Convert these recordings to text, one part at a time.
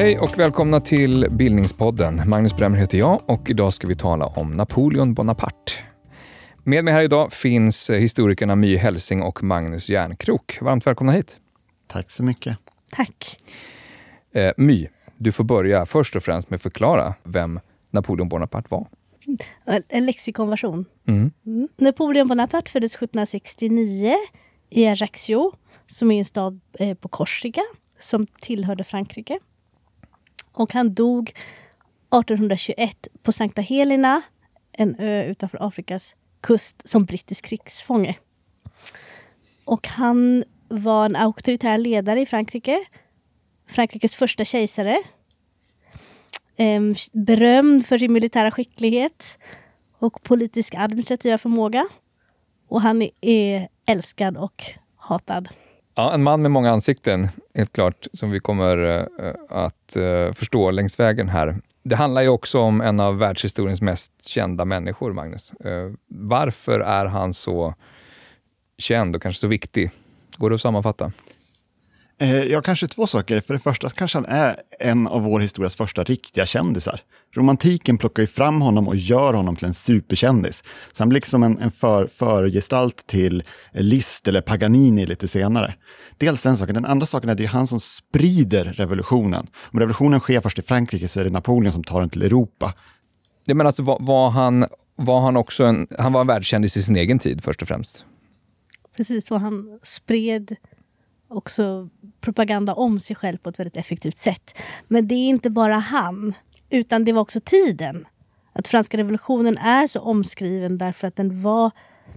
Hej och välkomna till Bildningspodden. Magnus Bremmer heter jag och idag ska vi tala om Napoleon Bonaparte. Med mig här idag finns historikerna My Helsing och Magnus Järnkrok. Varmt välkomna hit. Tack så mycket. Tack. Eh, My, du får börja först och främst med att förklara vem Napoleon Bonaparte var. En lexikonversion. Mm. Mm. Napoleon Bonaparte föddes 1769 i Ajaccio, som är en stad eh, på Korsika som tillhörde Frankrike. Och han dog 1821 på Sankta Helena, en ö utanför Afrikas kust, som brittisk krigsfånge. Och han var en auktoritär ledare i Frankrike. Frankrikes första kejsare. Ehm, eh, berömd för sin militära skicklighet och politisk administrativa förmåga. Och han är älskad och hatad. Ja, en man med många ansikten, helt klart, som vi kommer eh, att eh, förstå längs vägen här. Det handlar ju också om en av världshistoriens mest kända människor, Magnus. Eh, varför är han så känd och kanske så viktig? Går det att sammanfatta? Eh, ja, kanske två saker. För det första kanske han är en av vår historias första riktiga kändisar. Romantiken plockar ju fram honom och gör honom till en superkändis. Så han blir liksom en, en för, förgestalt till Liszt eller Paganini lite senare. Dels den saken. Den andra saken är att det är han som sprider revolutionen. Om revolutionen sker först i Frankrike så är det Napoleon som tar den till Europa. Ja, men alltså, var, var, han, var han också en, han var en världskändis i sin egen tid först och främst? Precis, och han spred också propaganda om sig själv på ett väldigt effektivt sätt. Men det är inte bara han, utan det var också tiden. Att franska revolutionen är så omskriven därför att den var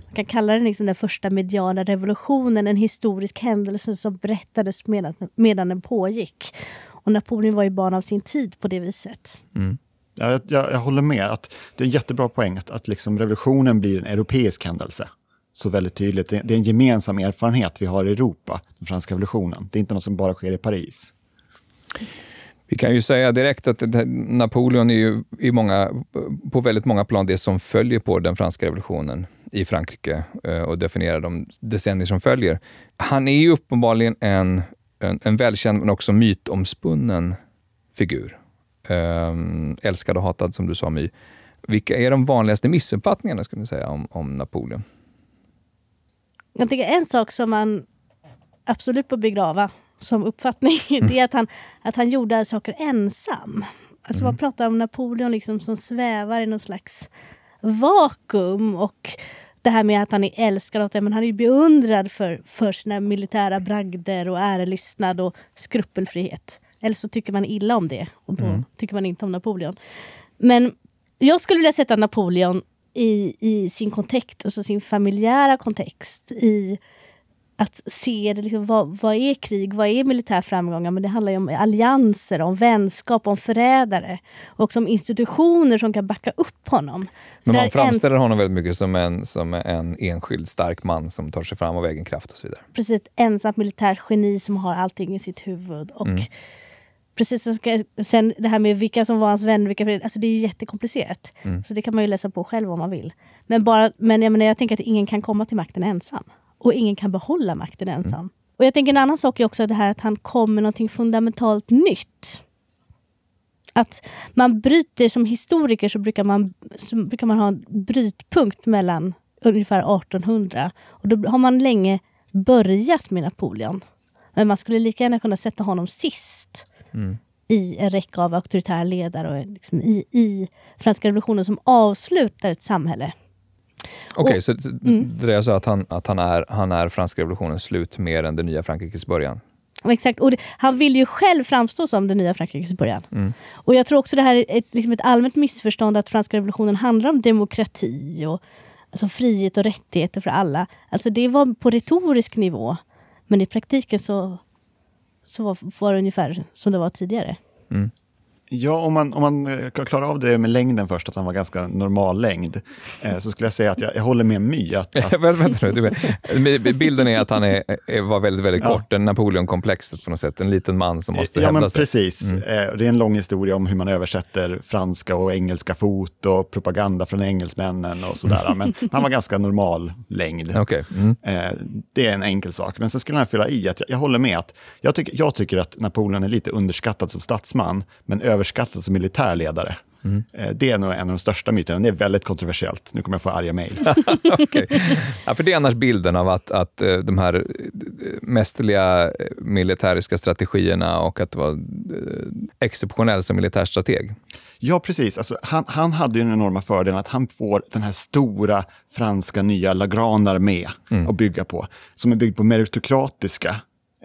man kan kalla den liksom den första mediala revolutionen, en historisk händelse som berättades medan, medan den pågick. Och Napoleon var ju barn av sin tid på det viset. Mm. Ja, jag, jag, jag, håller med. att Det är en jättebra poäng att, att liksom revolutionen blir en europeisk händelse så väldigt tydligt. Det, är en gemensam erfarenhet vi har i Europa, den franska revolutionen. Det är inte något som bara sker i Paris. Vi kan ju säga direkt att Napoleon är ju i många, på väldigt många plan det som följer på den franska revolutionen i Frankrike eh, och definierar de decennier som följer. Han är ju uppenbarligen en, en, en välkänd men också mytomspunnen figur. Ähm, älskad och hatad som du sa My. Vilka är de vanligaste missuppfattningarna skulle du säga om, om Napoleon? Jag tycker en sak som man absolut bör begrava som uppfattning, mm. det är att han, att han gjorde saker ensam. Alltså mm. Man pratar om Napoleon liksom som svävar i någon slags vakuum. Och det här med att han är älskad, men han är beundrad för, för sina militära bragder och ärelystnad och skrupelfrihet. Eller så tycker man illa om det och då mm. tycker man inte om Napoleon. Men jag skulle vilja sätta Napoleon i, i sin kontext, alltså sin familjära kontext. I att se det, liksom, vad, vad är krig, vad är militär framgångar? Men det handlar ju om allianser, om vänskap, om förrädare. Och om institutioner som kan backa upp honom. Så Men man framställer en... honom väldigt mycket som en, som en enskild stark man som tar sig fram av egen kraft och så vidare. Precis, ett ensamt militärt geni som har allting i sitt huvud. Och mm. Precis, ska, sen det här med vilka som var hans vänner, vilka alltså det är ju jättekomplicerat. Mm. Så det kan man ju läsa på själv om man vill. Men, bara, men jag, menar, jag tänker att ingen kan komma till makten ensam. Och ingen kan behålla makten mm. ensam. Mm. Och jag tänker en annan sak är också det här att han kom med något fundamentalt nytt. Att man bryter, som historiker så brukar man, så brukar man ha en brytpunkt mellan ungefär 1800 och då har man länge börjat med Napoleon. Men man skulle lika gärna kunna sätta honom sist mm. i en räcka av auktoritära ledare och liksom i, i franska revolutionen som avslutar ett samhälle. Okej, okay, så mm. det är så att, han, att han, är, han är franska revolutionens slut mer än det nya Frankrikes början? Exakt, och det, han vill ju själv framstå som det nya Frankrikes början. Mm. Och jag tror också det här är ett, liksom ett allmänt missförstånd att franska revolutionen handlar om demokrati och alltså frihet och rättigheter för alla. Alltså det var på retorisk nivå. Men i praktiken så så var, var det ungefär som det var tidigare. Mm. Ja, om man, om man eh, kan klara av det med längden först, att han var ganska normal längd, eh, så skulle jag säga att jag, jag håller med My. Att, att... vänta nu, bilden är att han är, var väldigt, väldigt kort, ja. en Napoleon-komplexet på något sätt, en liten man som måste ja, hävda men sig. Precis, mm. eh, det är en lång historia om hur man översätter franska och engelska fot och propaganda från engelsmännen och sådär, men han var ganska normal längd. Okay. Mm. Eh, det är en enkel sak, men sen skulle jag fylla i att jag, jag håller med att jag, tycker, jag tycker att Napoleon är lite underskattad som statsman, men överskattad som militärledare. Mm. Det är nog en av de största myterna. Det är väldigt kontroversiellt. Nu kommer jag få arga mejl. okay. ja, för det är annars bilden av att, att eh, de här eh, mästerliga militäriska strategierna och att det var exceptionell som militärstrateg. Ja, precis. Alltså, han, han hade ju den enorma fördelen att han får den här stora franska nya La Grande Armée mm. att bygga på, som är byggd på meritokratiska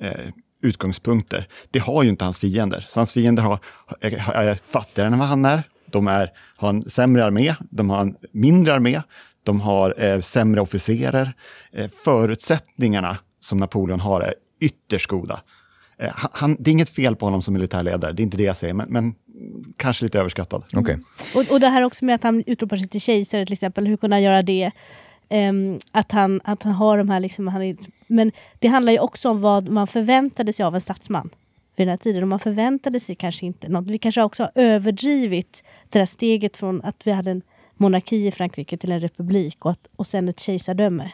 eh, utgångspunkter. Det har ju inte hans fiender. Så hans fiender har, är, är fattigare än vad han är. De är, har en sämre armé, de har en mindre armé, de har eh, sämre officerer. Eh, förutsättningarna som Napoleon har är ytterst goda. Eh, han, det är inget fel på honom som militärledare, det är inte det jag säger, men, men kanske lite överskattad. Okay. Och, och det här också med att han utropar sig till kejsare till exempel, hur kunde han göra det? Um, att, han, att han har de här... Liksom, han är, men det handlar ju också om vad man förväntade sig av en statsman vid den här tiden. Och man förväntade sig kanske inte något. Vi kanske också har överdrivit det där steget från att vi hade en monarki i Frankrike till en republik och, att, och sen ett kejsardöme.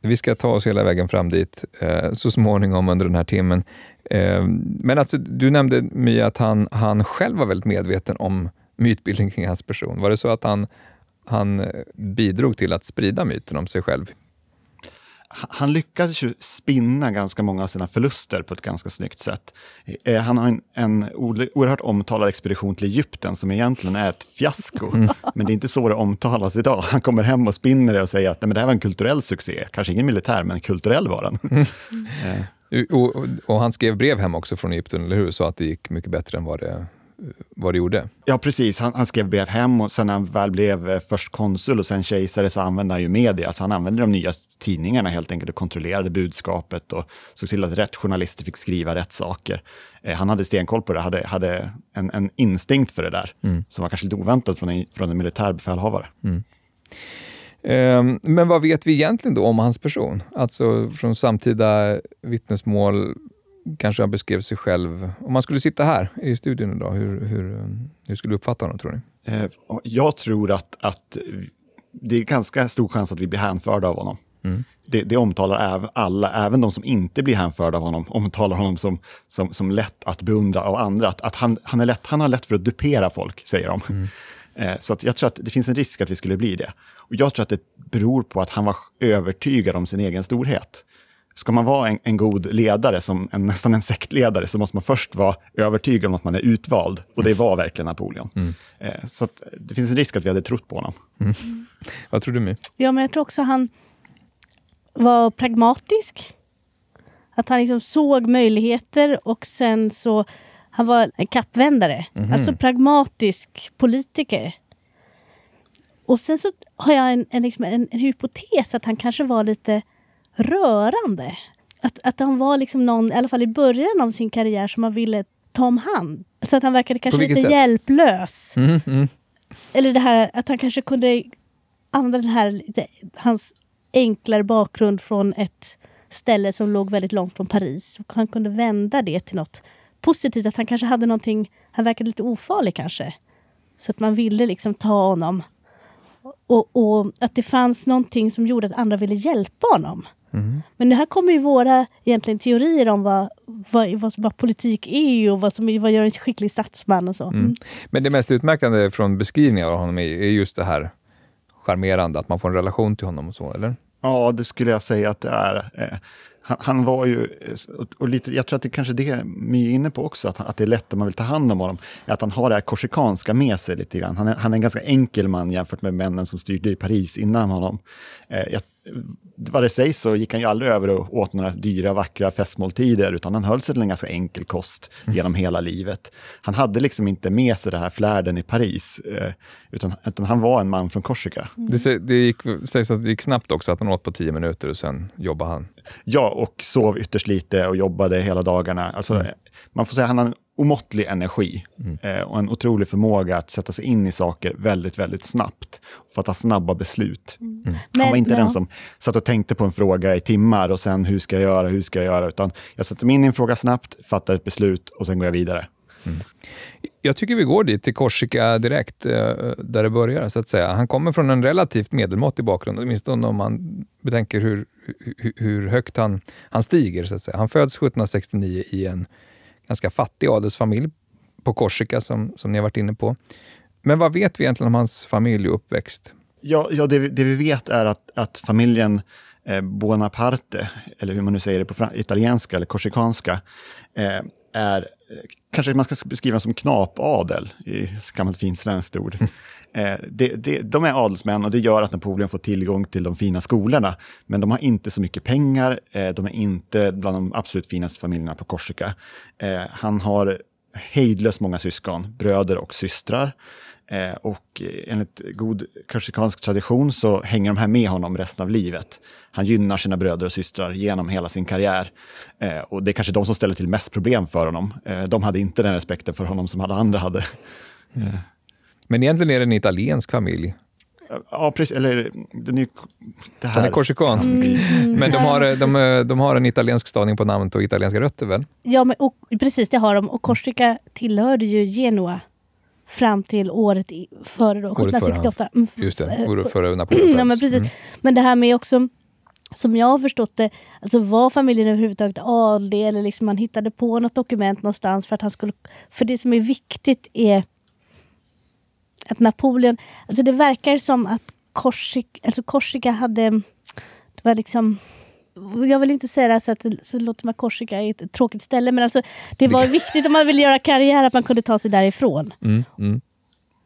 Vi ska ta oss hela vägen fram dit eh, så småningom under den här timmen. Eh, men alltså, du nämnde Mia att han, han själv var väldigt medveten om mytbildning kring hans person. Var det så att han han eh, bidrog till att sprida myten om sig själv. Han lyckades ju spinna ganska många av sina förluster på ett ganska snyggt sätt. Eh, han har en, en oerhört omtalad expedition till Egypten som egentligen är ett fiasko. Mm. Men det är inte så det omtalas idag. Han kommer hem och spinner det och säger att det här var en kulturell succé. Kanske ingen militär, men kulturell var den. Mm. och, och, och, han skrev brev hem också från Egypten, eller hur? Så att det gick mycket bättre än vad det vad det gjorde. Ja, precis. Han, han, skrev brev hem och sen när han väl blev eh, först konsul och sen kejsare så använde han ju media. Alltså han använde de nya tidningarna helt enkelt och kontrollerade budskapet och såg till att rätt journalister fick skriva rätt saker. Eh, han hade stenkoll på det, hade, hade en, en instinkt för det där mm. som var kanske lite oväntat från en, från en militär befälhavare. Mm. Um, men vad vet vi egentligen då om hans person? Alltså från samtida vittnesmål, kanske han beskrev sig själv. Om man skulle sitta här i studion idag, hur, hur, hur skulle du uppfatta honom tror ni? Eh, jag tror att, att det är ganska stor chans att vi blir hänförda av honom. Mm. Det, det omtalar alla, även de som inte blir hänförda av honom, omtalar honom som, som, som lätt att beundra av andra. Att, att han, han, är lätt, han har lätt för att dupera folk, säger de. Mm. Eh, så jag tror att det finns en risk att vi skulle bli det. Och jag tror att det beror på att han var övertygad om sin egen storhet ska man vara en, en, god ledare, som en, nästan en sektledare, så måste man först vara övertygad om att man är utvald. Och det var verkligen Napoleon. Mm. Eh, så det finns en risk att vi hade trott på honom. Mm. Vad tror du, My? Ja, men jag tror också han var pragmatisk. Att han liksom såg möjligheter och sen så... Han var en kappvändare. Mm. Alltså pragmatisk politiker. Och sen så har jag en, en, liksom en, en hypotes att han kanske var lite rörande. Att, att han var liksom någon, i alla fall i början av sin karriär, som man ville ta om hand. Så att han verkade kanske lite sätt? hjälplös. Mm, mm. Eller det här att han kanske kunde använda den här, hans enklare bakgrund från ett ställe som låg väldigt långt från Paris. Och han kunde vända det till något positivt. Att han kanske hade någonting, han verkade lite ofarlig kanske. Så att man ville liksom ta honom. Och, och att det fanns någonting som gjorde att andra ville hjälpa honom. Mm. Men det här kommer ju våra egentligen teorier om vad, vad, vad, vad politik är och vad som vad gör en skicklig statsman och så. Mm. Mm. Men det mest utmärkande från beskrivningar av honom är, är just det här charmerande, att man får en relation till honom och så, eller? Ja, det skulle jag säga att det är. Eh, han, han, var ju, och lite, jag tror att det kanske är det My är inne på också, att, att det är lätt om man vill ta hand om honom, att han har det här korsikanska med sig lite grann. Han är, han är en ganska enkel man jämfört med männen som styrde i Paris innan honom. Eh, jag vad det sägs så gick han ju aldrig över och åt några dyra, vackra festmåltider, utan han höll sig till en ganska enkel kost genom hela livet. Han hade liksom inte med sig det här flärden i Paris, eh, utan, utan, han var en man från Korsika. Mm. Det, det gick, sägs att det gick snabbt också, att han åt på tio minuter och sen jobbade han. Ja, och sov ytterst lite och jobbade hela dagarna. Alltså, mm. Man får säga att han har en omåttlig energi eh, och en otrolig förmåga att sätta sig in i saker väldigt, väldigt snabbt. Och fatta snabba beslut. Han Men- var inte ja. den som satt och tänkte på en fråga i timmar och sen hur ska jag göra, hur ska jag göra, utan jag sätter mig in i en fråga snabbt, fattar ett beslut och sen går jag vidare. Jag tycker vi går dit, till Korsika direkt, eh, där det börjar. så att säga. Han kommer från en relativt medelmåttig bakgrund, åtminstone om man betänker hur, hur, hur högt han, han stiger. Så att säga. Han föds 1769 i en ganska fattig adelsfamilj på Korsika, som, som ni har varit inne på. Men vad vet vi egentligen om hans familj och uppväxt? Ja, ja det, vi- det vi vet är att, att familjen eh, Buonaparte, eller hur man nu säger det på italienska eller korsikanska, eh, är, kanske man ska beskriva som knapadel, i gammalt fint svenskt ord. Eh, det, det, de är adelsmän och det gör att Napoleon får tillgång till de fina skolorna. Men de har inte så mycket pengar, eh, de är inte bland de absolut finaste familjerna på Korsika. Eh, han har hejdlöst många syskon, bröder och systrar. Eh, och enligt god korsikansk tradition så hänger de här med honom resten av livet. Han gynnar sina bröder och systrar genom hela sin karriär. Eh, och det är kanske de som ställer till mest problem för honom. Eh, de hade inte den respekten för honom som alla andra hade. Men egentligen är det en italiensk familj. Ja, precis. Eller, den är, det här. Han är korsikan. Men de har, de, de har en italiensk stavning på namnet och italienska rötter väl? Ja, men, och, precis det har de. Och Korsika tillhörde ju Genua fram till året i, före då, Året före 1768. Mm, Just det, vore före Napoleon Ja, men, precis. men det här med också, som jag har förstått det, alltså var familjen överhuvudtaget adlig eller liksom man hittade på något dokument någonstans för att han skulle... För det som är viktigt är att Napoleon... Alltså det verkar som att Korsika, alltså Korsika hade... Det var liksom... Jag vill inte säga det här så att det, låter som att Korsika är ett tråkigt ställe men alltså det var viktigt om man ville göra karriär att man kunde ta sig därifrån. Mm, mm.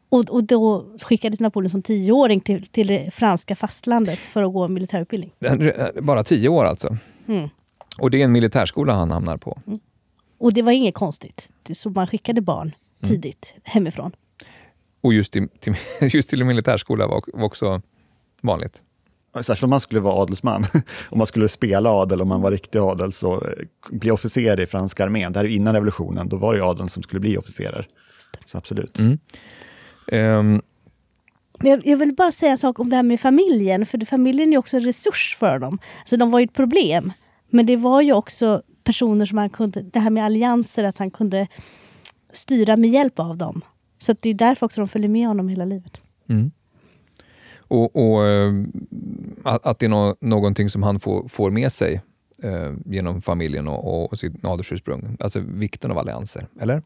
Och, och då skickades Napoleon som tioåring till, till det franska fastlandet för att gå militärutbildning. Bara tio år alltså. Mm. Och det är en militärskola han hamnar på. Och det var inget konstigt. Så man skickade barn tidigt hemifrån. Och just till, till, just till en militärskola var, var också vanligt. Särskilt om man skulle vara adelsman. om man skulle spela adel, om man var riktig adel, så eh, bli officer i franska armén. Det här är innan revolutionen, då var det adeln som skulle bli officerer. Så absolut. Ehm, Men jag, vill bara säga en sak om det här med familjen. För familjen är ju också en resurs för dem. Alltså de var ju ett problem. Men det var ju också personer som han kunde... Det här med allianser, att han kunde styra med hjälp av dem. Så det är därför också de följer med honom hela livet. mm. Och, och eh, att, det är nå, någonting som han får, får med sig eh, genom familjen och, och sitt adelsursprung. Alltså vikten av allianser, eller?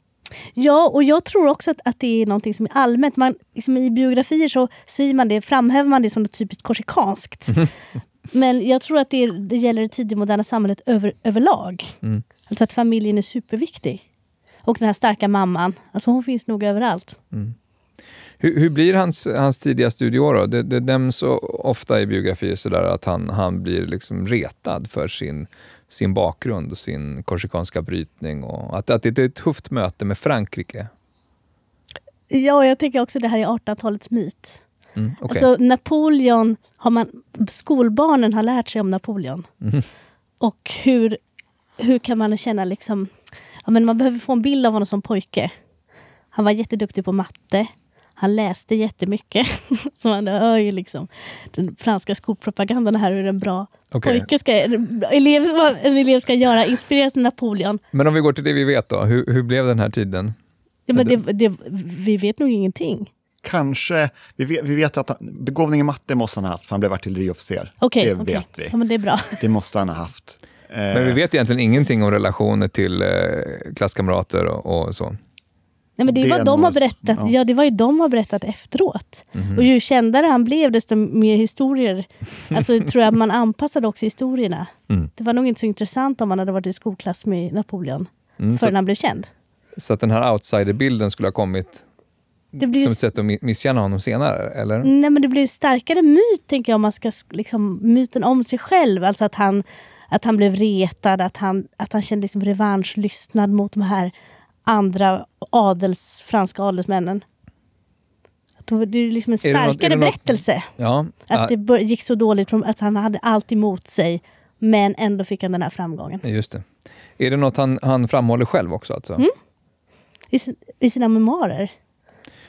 Ja, och jag tror också att, att det är någonting som är allmänt. Man, liksom I biografier så säger man det, framhäver man det som något typiskt korsikanskt. Men jag tror att det, är, det gäller det tidigmoderna samhället över, överlag. Mm. Alltså att familjen är superviktig. Och den här starka mamman, alltså hon finns nog överallt. Hur, hur blir hans, hans tidiga studieår? Då? Det, det nämns så ofta i biografier sådär att han, han blir liksom retad för sin, sin bakgrund och sin korsikanska brytning. Och att, att det är ett tufft möte med Frankrike. Ja, jag tänker också det här är 1800-talets myt. Mm, okej. Alltså Napoleon, har man, skolbarnen har lärt sig om Napoleon. Mhm. Och hur, hur kan man känna liksom, ja, men man behöver få en bild av honom som pojke. Han var jätteduktig på matte. Han läste jättemycket. Så man hör ju liksom den franska skolpropagandan här hur en bra Okej. pojke ska, en elev, en elev ska göra. Inspireras av Napoleon. Men om vi går till det vi vet då. Hur, hur blev den här tiden? Ja, men det, det, vi vet nog ingenting. Kanske, vi vet, vi vet att han, begåvning i matte måste han ha haft, för han blev artilleriofficer. Okej, det okej. vet vi. Ja, men det är bra. Det måste han ha haft. Eh, Men vi vet egentligen ingenting om relationer till eh, klasskamrater och, och så. Nej, men det, är de har berättat. ja. Ja. det var ju de har berättat efteråt. Och ju kändare han blev desto mer historier. Alltså tror jag att man anpassade också historierna. Mm. Det var nog inte så intressant om man hade varit i skolklass med Napoleon. Mm, förrän så, han blev känd. så att den här outsiderbilden skulle ha kommit Det blir, som ett sätt att mi- misskänna honom senare, eller? nej, men det blir starkare myt, tänker jag, om man ska sk- liksom, myten om sig själv. Alltså att han, att han blev retad, att han, att han kände liksom revanschlystnad mot de här andra adels, franska adelsmännen. Att det är liksom en Är är starkare något- berättelse. Ja. Att ja, det gick så dåligt, från att han hade allt emot sig. Men ändå fick han den här framgången. Just det. Är det något han, han framhåller själv också? Alltså? Mm. i, sin, i sina memoarer.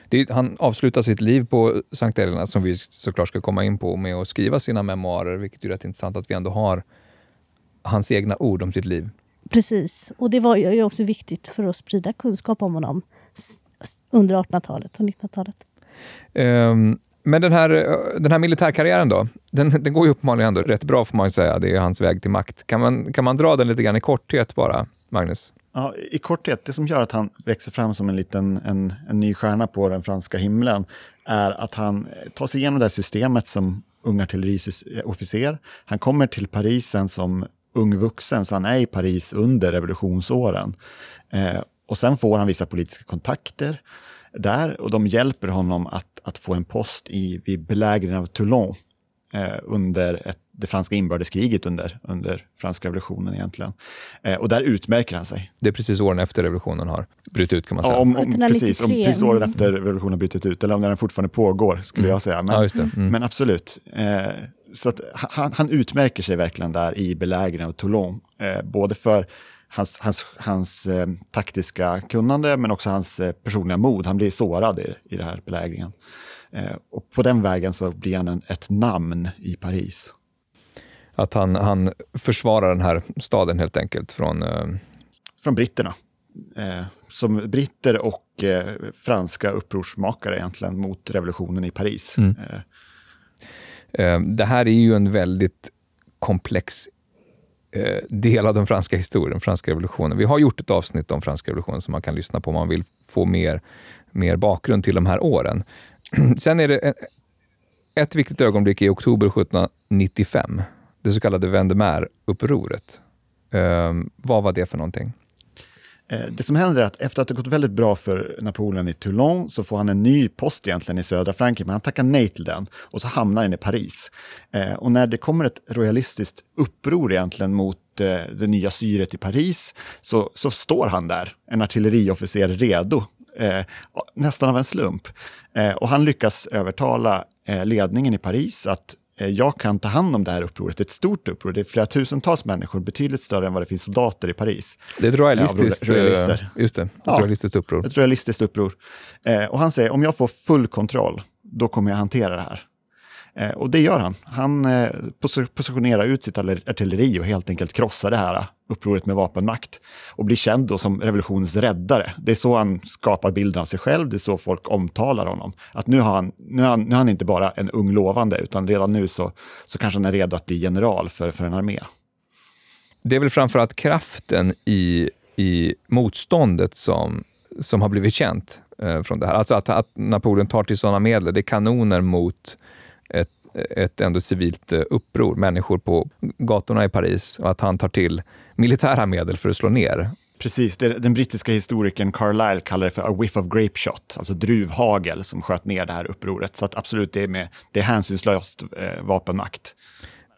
Det, han avslutar sitt liv på Sankt Helena, som vi såklart ska komma in på, med att skriva sina memoarer, vilket är rätt intressant att vi ändå har hans egna ord om sitt liv. Precis, och det var ju också viktigt för att sprida kunskap om honom under 1800-talet och 1900-talet. Um, men den här, den här militärkarriären då, den, den går ju uppenbarligen ändå rätt bra får man säga. Det är hans väg till makt. Kan man, kan man dra den lite grann i korthet bara, Magnus? Ja, I korthet, det som gör att han växer fram som en liten en, en ny stjärna på den franska himlen är att han tar sig igenom det här systemet som ung artilleriofficer. Han kommer till Paris sen som ung vuxen, så han är i Paris under revolutionsåren. Eh, och sen får han vissa politiska kontakter där och de hjälper honom att, att få en post i, vid belägringen av Toulon eh, under ett, det franska inbördeskriget under, under franska revolutionen egentligen. Eh, och där utmärker han sig. Det är precis åren efter revolutionen har brutit ut kan man säga. Ja, om, om, precis, om, precis åren efter revolutionen har brutit ut, eller om den fortfarande pågår skulle mm. jag säga. Men, ja, mm. men absolut. Eh, så att han, han, utmärker sig verkligen där i belägringen av Toulon, eh, både för hans, hans, hans eh, taktiska kunnande men också hans eh, personliga mod. Han blir sårad i, i den här belägringen. Eh, och på den vägen så blir han en, ett namn i Paris. Att han, han försvarar den här staden helt enkelt från... Eh, från britterna. Eh, som britter och franska upprorsmakare egentligen mot revolutionen i Paris. Mm. Eh, det här är ju en väldigt komplex eh, del av den franska historien, den franska revolutionen. Vi har gjort ett avsnitt om franska revolutionen som man kan lyssna på om man vill få mer, mer bakgrund till de här åren. Sen är det ett viktigt ögonblick i oktober 1795, det så kallade Vendemär-upproret. Eh, vad var det för någonting? Eh, det som händer är att efter att det gått väldigt bra för Napoleon i Toulon så får han en ny post egentligen i södra Frankrike, men han tackar nej till den och så hamnar han i Paris. Eh, och när det kommer ett royalistiskt uppror egentligen mot eh, det nya styret i Paris så, så står han där, en artilleriofficer redo, nästan av en slump. och han lyckas övertala ledningen i Paris att jag kan ta hand om det här upproret. Ett stort uppror, det är flera tusentals människor, betydligt större än vad det finns soldater i Paris. Det är ett royalistiskt, ja, just det, ett ja, royalistiskt uppror. Ett royalistiskt uppror. Eh, och han säger, om jag får full kontroll, då kommer jag hantera det här. Eh, och det gör han. Han eh, positionerar ut sitt artilleri och helt enkelt krossar det här upproret med vapenmakt. Och blir känd då som revolutionens räddare. Det är så han skapar bilden av sig själv, det är så folk omtalar honom. Att nu, har han, nu, är han, nu är han inte bara en ung lovande, utan redan nu så, så kanske han är redo att bli general för, för en armé. Det är väl framförallt kraften i, i motståndet som, som har blivit känt eh, från det här. Alltså att, att Napoleon tar till sådana medel. Det är kanoner mot ett, ett ändå civilt eh, uppror, människor på gatorna i Paris och att han tar till militära medel för att slå ner. Precis, den brittiska historikern Carlyle kallar det för a whiff of grape shot, alltså druvhagel som sköt ner det här upproret. Så att absolut, det är, med, det är hänsynslöst eh, vapenmakt.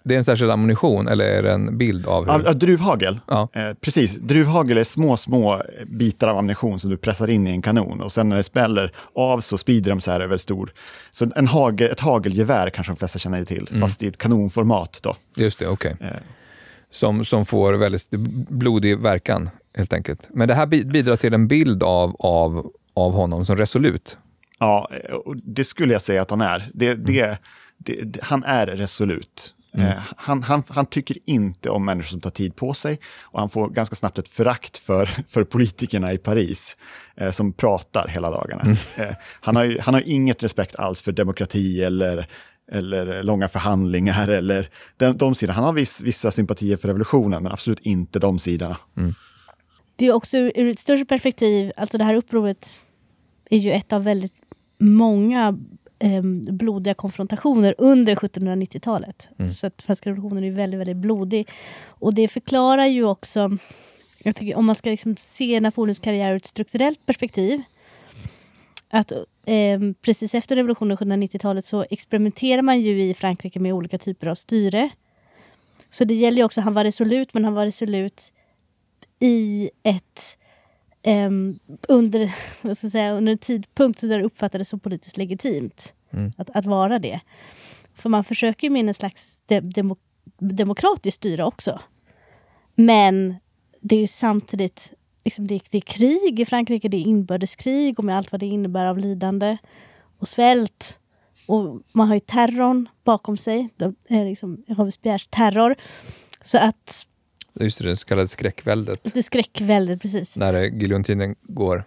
Det är en särskild ammunition eller är det en bild av hur? Ja, druvhagel. Ja. Eh, precis. Druvhagel är små, små bitar av ammunition som du pressar in i en kanon och sen när det späller av så sprider de så här över stor. Så en hagel, ett hagelgevär kanske de flesta känner till, mm. fast i ett kanonformat. Då. Just det, okej. Okay. Eh. Som, som får väldigt blodig verkan helt enkelt. Men det här bidrar till en bild av, av, av honom som resolut. Ja, det skulle jag säga att han är. Det, det, mm. det, han är resolut. Mm. Eh, han, han, han, tycker inte om människor som tar tid på sig och han får ganska snabbt ett förakt för, för politikerna i Paris eh, som pratar hela dagarna. Mm. Eh, han, har, han har inget respekt alls för demokrati eller, eller långa förhandlingar eller de, de sidorna. Han har viss, vissa sympatier för revolutionen men absolut inte de sidorna. Mm. Det är också ur ett större perspektiv, alltså det här upproret är ju ett av väldigt många eh, blodiga konfrontationer under 1790-talet. Mm. Så att franska revolutionen är väldigt, väldigt blodig. Och det förklarar ju också, jag tycker, om man ska liksom se Napoleons karriär ur ett strukturellt perspektiv, att eh, precis efter revolutionen 1790-talet så experimenterar man ju i Frankrike med olika typer av styre. Så det gäller ju också, han var resolut, men han var resolut i ett um, under, vad ska säga, under en tidpunkt där det uppfattades som politiskt legitimt mm. att, att vara det. För man försöker ju med en slags de, demo, demokratiskt styre också. Men det är ju samtidigt liksom det, det är krig i Frankrike, det är inbördeskrig och med allt vad det innebär av lidande och svält. Och man har ju terrorn bakom sig, de, är liksom Robespierres terror. Så att... Just det, det så kallade skräckväldet. Det skräckväldet, precis. När giljotinen går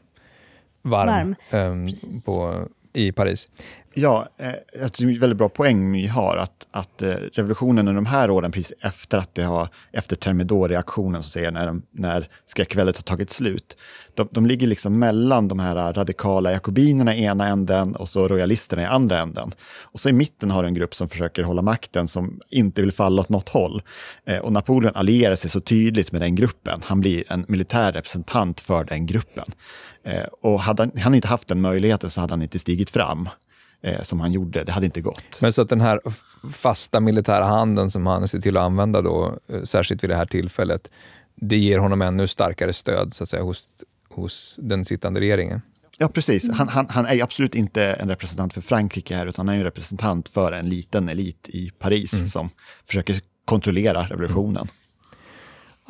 varm, varm. Um, på, i Paris. Ja, eh, det är en väldigt bra poäng My har, att, att eh, revolutionen under de här åren, precis efter att det har, efter Thermidor-reaktionen, så säger när, när skräckväldet har tagit slut, de, de ligger liksom mellan de här radikala jakobinerna i ena änden och så royalisterna i andra änden. Och så i mitten har du en grupp som försöker hålla makten, som inte vill falla åt något håll. Eh, och Napoleon allierar sig så tydligt med den gruppen. Han blir en militär representant för den gruppen. Och hade han inte haft den möjligheten så hade han inte stigit fram eh, som han gjorde. Det hade inte gått. Men så att den här fasta militära handen som han ser till att använda då, eh, särskilt vid det här tillfället, det ger honom ännu starkare stöd så att säga, hos, hos den sittande regeringen? Ja, precis. Han, han, han är absolut inte en representant för Frankrike här, utan han är en representant för en liten elit i Paris mm. som försöker kontrollera revolutionen. Mm.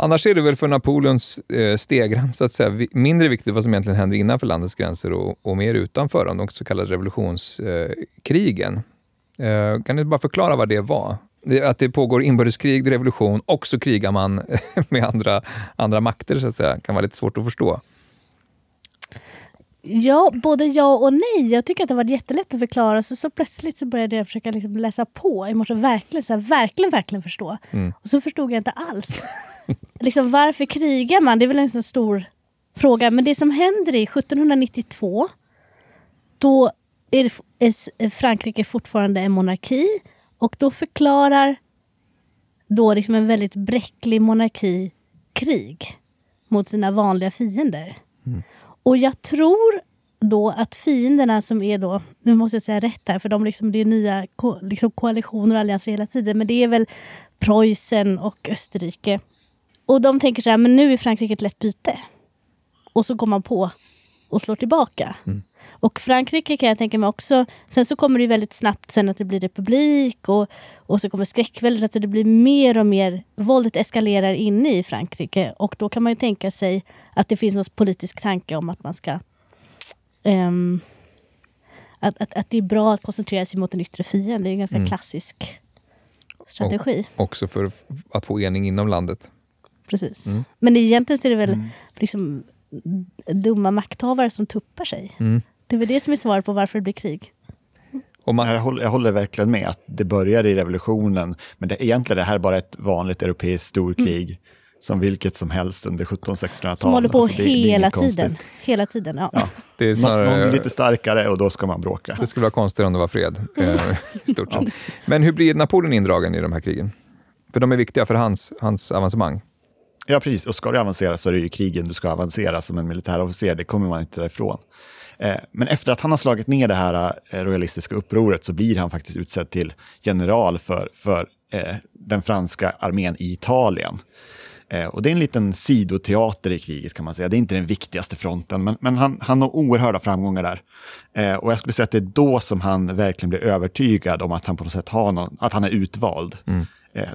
Annars är det väl för Napoleons eh, stegrans att säga, mindre viktigt vad som egentligen händer innanför landets gränser och, och mer utanför dem, de så kallade revolutionskrigen. Eh, eh, kan du bara förklara vad det var? Att det pågår inbördeskrig, revolution och så krigar man med andra, andra makter, så att säga, kan vara lite svårt att förstå. Ja, både ja och nej. Jag tycker att det var jättelätt att förklara. Så, så plötsligt så började jag försöka liksom läsa på i morse. Verkligen, så här, verkligen, verkligen förstå. Mm. Och så förstod jag inte alls. liksom, varför krigar man? Det är väl en så stor fråga. Men det som händer är 1792. Då är, är Frankrike fortfarande en monarki. Och då förklarar då liksom en väldigt bräcklig monarki krig mot sina vanliga fiender. Mm. Och jag tror då att fienderna som är då, nu måste jag säga rätt här för de liksom, det är nya ko, liksom koalitioner och allianser hela tiden, men det är väl Preussen och Österrike. Och de tänker så här, men nu är Frankrike ett lätt byte. Och så går man på och slår tillbaka. Mm. Och Frankrike kan jag tänka mig också, sen så kommer det väldigt snabbt sen att det blir republik och, och så kommer skräckväldet, alltså det blir mer och mer, våldet eskalerar inne i Frankrike och då kan man ju tänka sig att det finns någon politisk tanke om att man ska um, att, att, att det är bra att koncentrera sig mot en yttre fiende. Det är en ganska mm. klassisk strategi. Och också för att få ening inom landet. Precis. Mm. Men egentligen så är det väl mm. liksom dumma makthavare som tuppar sig. Mm. Det är väl det som är svaret på varför det blir krig. Man... Jag, håller, jag, håller, verkligen med att det börjar i revolutionen, men det, egentligen är det här bara ett vanligt europeiskt storkrig. Mm. Som vilket som helst under 1700-1600-talet. Som håller på alltså, det, hela det tiden. Hela tiden ja. ja. Det är snarare... Någon lite starkare och då ska man bråka. Det skulle vara konstigt om det var fred. Mm. i stort sett. Men hur blir Napoleon indragen i de här krigen? För de är viktiga för hans, hans avancemang. Ja, precis. Och ska du avancera så är det ju krigen du ska avancera som en militärofficer. Det kommer man inte därifrån. Eh, men efter att han har slagit ner det här eh, royalistiska upproret så blir han faktiskt utsedd till general för, för eh, den franska armén i Italien. Och det är en liten sidoteater i kriget kan man säga. Det är inte den viktigaste fronten, men, men han, han har oerhörda framgångar där. och jag skulle säga att det är då som han verkligen blir övertygad om att han på något sätt har någon, att han är utvald. Mm.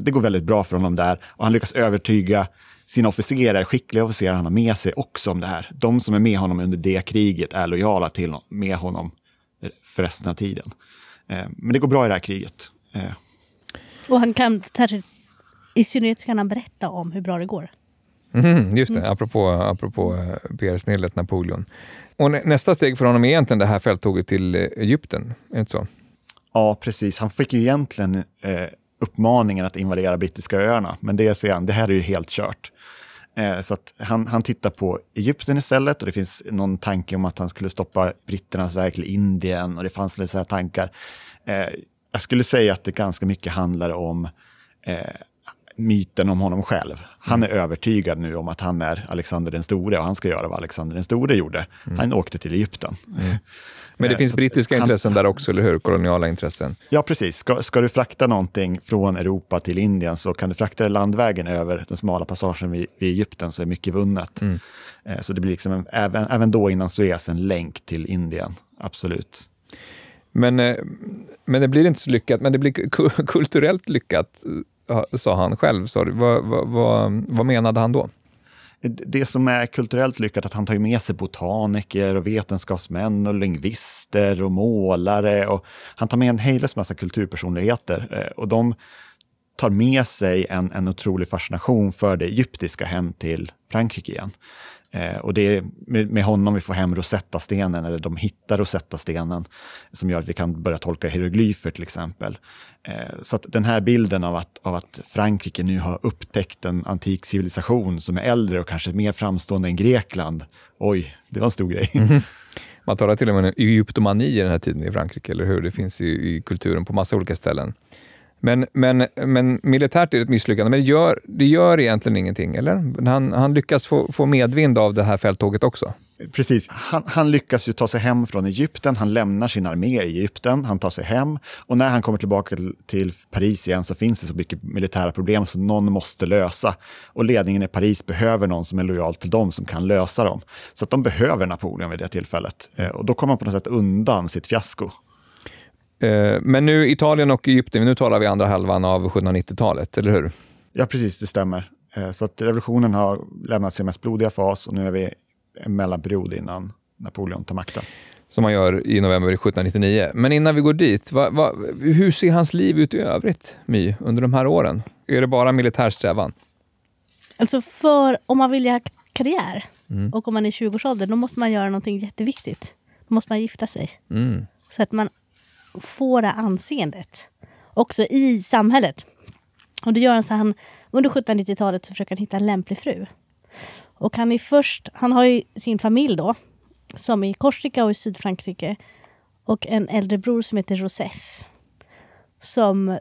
det går väldigt bra för honom där och han lyckas övertyga sina officerare, skickliga officerare han har med sig också om det här. De som är med honom under det kriget är lojala till med honom för resten av tiden. Eh, men det går bra i det här kriget. Eh. Och han kan, i synnerhet så kan han berätta om hur bra det går. Mm, just det, mm. apropå, apropå eh, PR-snillet Napoleon. Och nästa steg för honom är egentligen det här fälttåget till Egypten, är det inte så? Ja, precis. Han fick ju egentligen eh, uppmaningen att invadera brittiska öarna, men det, ser han, det här är ju helt kört. Eh, så att han, han tittar på Egypten istället och det finns någon tanke om att han skulle stoppa britternas väg till Indien och det fanns lite så tankar. Eh, jag skulle säga att det ganska mycket handlar om eh, myten om honom själv. Han är övertygad nu om att han är Alexander den store och han ska göra vad Alexander den store gjorde. Mm. Han åkte till Egypten. Mm. Men det finns brittiska han, intressen där också, eller hur? Koloniala intressen. Ja, precis. Ska, ska, du frakta någonting från Europa till Indien så kan du frakta det landvägen över den smala passagen vid, vid Egypten så är mycket vunnet. Mm. Eh, så det blir liksom en, även, även då innan Suez en länk till Indien, absolut. Men, eh, men det blir inte så lyckat, men det blir kulturellt lyckat, sa han själv. Sorry. Vad, vad, vad, vad menade han då? Det som är kulturellt lyckat, att han tar med sig botaniker och vetenskapsmän och lingvister och målare. Och han tar med en hejdlös massa kulturpersonligheter. Eh, och de tar med sig en, en otrolig fascination för det egyptiska hem till Frankrike igen. Eh, och det är med, med, honom vi får hem Rosetta-stenen, eller de hittar Rosetta-stenen, som gör att vi kan börja tolka hieroglyfer till exempel. Eh, så att den här bilden av att, av att Frankrike nu har upptäckt en antik civilisation som är äldre och kanske mer framstående än Grekland, oj, det var en stor grej. Mm. Man talar till och med om egyptomani i den här tiden i Frankrike, eller hur? Det finns i, i kulturen på massa olika ställen. Men, men, men militärt är det ett misslyckande, men det gör, det gör egentligen ingenting, eller? Han, han lyckas få, få medvind av det här fälttåget också. Precis. Han, han, lyckas ju ta sig hem från Egypten, han lämnar sin armé i Egypten, han tar sig hem och när han kommer tillbaka till, Paris igen så finns det så mycket militära problem som någon måste lösa. Och ledningen i Paris behöver någon som är lojal till dem, som kan lösa dem. Så att de behöver Napoleon vid det tillfället. Eh, och då kommer han på något sätt undan sitt fiasko. Eh, men nu Italien och Egypten, nu talar vi andra halvan av 1790-talet, eller hur? Ja, precis, det stämmer. Eh, så att revolutionen har lämnat sin mest blodiga fas och nu är vi en mellanperiod innan Napoleon tar makten. Som man gör i november 1799. Men innan vi går dit, va, va, hur ser hans liv ut i övrigt, My, under de här åren? Är det bara militär strävan? Alltså för, om man vill göra karriär mm. och om man är 20-årsåldern, då måste man göra någonting jätteviktigt. Då måste man gifta sig. Mm. Så att man få det anseendet också i samhället. Och det gör han så han, under 1790-talet så försöker han hitta en lämplig fru. Och han är först, han har ju sin familj då, som är i Korsika och i Sydfrankrike. Och en äldre bror som heter Joseph. Som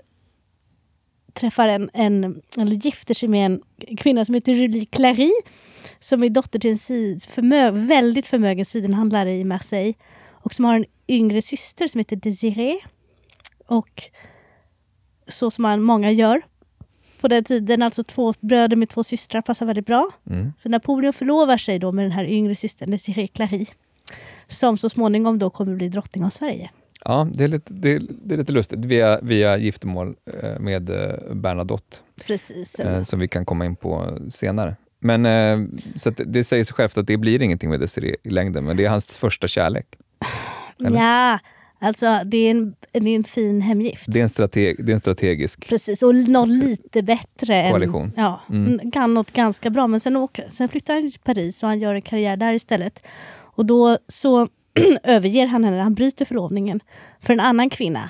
träffar en, en, eller gifter sig med en kvinna som heter Julie Clary. Som är dotter till en sid, förmö, väldigt förmögen sidenhandlare i Marseille. Och som har en yngre syster som heter Desiree. Och så som man, många gör på den tiden, alltså två bröder med två systrar passar väldigt bra. Mm. Så Napoleon förlovar sig då med den här yngre systern Desiree Clary. Som så småningom då kommer bli drottning av Sverige. Ja, det är lite, det är, det är lite lustigt via, via giftermål eh, med eh, Bernadotte. Precis. Eh, som vi kan komma in på senare. Men så det säger sig självt att det blir ingenting med Desiree i längden, men det är hans första kärlek. Eller? Ja, alltså det är, en, det är en fin hemgift. Det är en, strateg, det är en strategisk Precis, och något lite bättre. Koalition. Än, ja, mm. kan något ganska bra. Men sen, åker, sen flyttar han till Paris och han gör en karriär där istället. Och då så överger han henne, han bryter förlovningen för en annan kvinna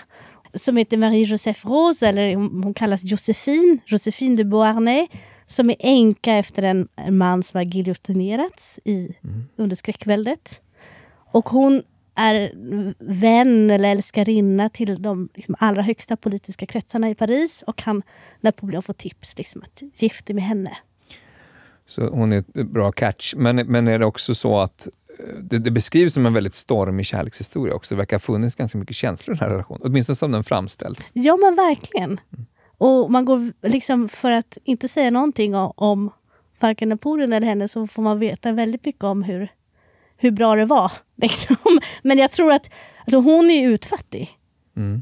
som heter Marie-Joseph Rose, eller hon kallas Josephine, Josephine de Beauharnais, som är änka efter en man som har giljotinerats i, mm. under skräckväldet. Och hon är vän eller älskarinna till de liksom, allra högsta politiska kretsarna i Paris och han, Napoleon får tips liksom, att gifta med henne. Så hon är ett bra catch. Men, men är det också så att eh, det, det beskrivs som en väldigt stormig kärlekshistoria också. Det verkar ha funnits ganska mycket känslor i den här relationen. Åtminstone som den framställs. Ja, men verkligen. Mm. Och man går liksom, för att inte säga någonting om, om varken Napoleon eller henne, så får man veta väldigt mycket om hur hur bra det var. Liksom. Men jag tror att alltså, hon är utfattig. Mm.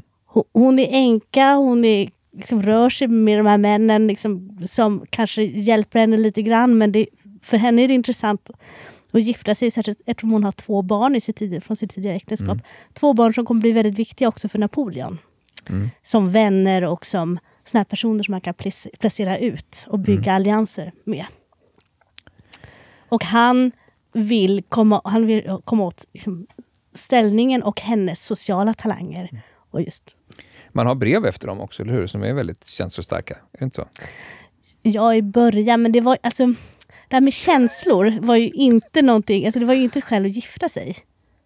Hon, är änka, hon är, liksom, rör sig med de här männen liksom, som kanske hjälper henne lite grann. Men det, för henne är det intressant att gifta sig, särskilt eftersom hon har två barn i sitt från sitt tidigare äktenskap. Mm. Två barn som kommer bli väldigt viktiga också för Napoleon. Mm. Som vänner och som såna personer som man kan placera ut och bygga mm. allianser med. Och han vill komma, han vill komma åt liksom, ställningen och hennes sociala talanger. Och just. Man har brev efter dem också, eller hur? Som är väldigt känslostarka. Är det inte så? Ja, i början. Men det var alltså... Det här med känslor var ju inte någonting... Alltså det var ju inte skäl att gifta sig.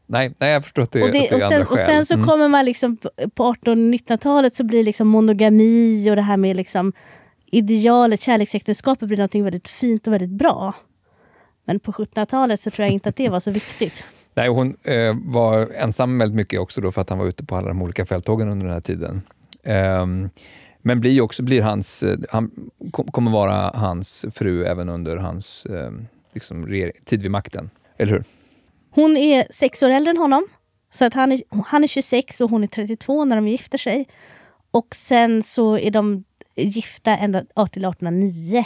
Nej, nej jag förstår att det, och det, att det är och sen, andra Och sen så mm. kommer man liksom... På 1800-1900-talet så blir liksom monogami och det här med liksom idealet, kärleksäktenskapet blir någonting väldigt fint och väldigt bra. Men på 1700-talet så tror jag inte att det var så viktigt. Nej, hon eh, var ensam väldigt mycket också då för att han var ute på alla de olika fälttågen under den här tiden. Eh, men blir också, blir hans, eh, han kommer vara hans fru även under hans eh, liksom, tid vid makten. Eller hur? Hon är sex år äldre än honom. Så att han, är, han är 26 och hon är 32 när de gifter sig. Och sen så är de gifta ända till 1809.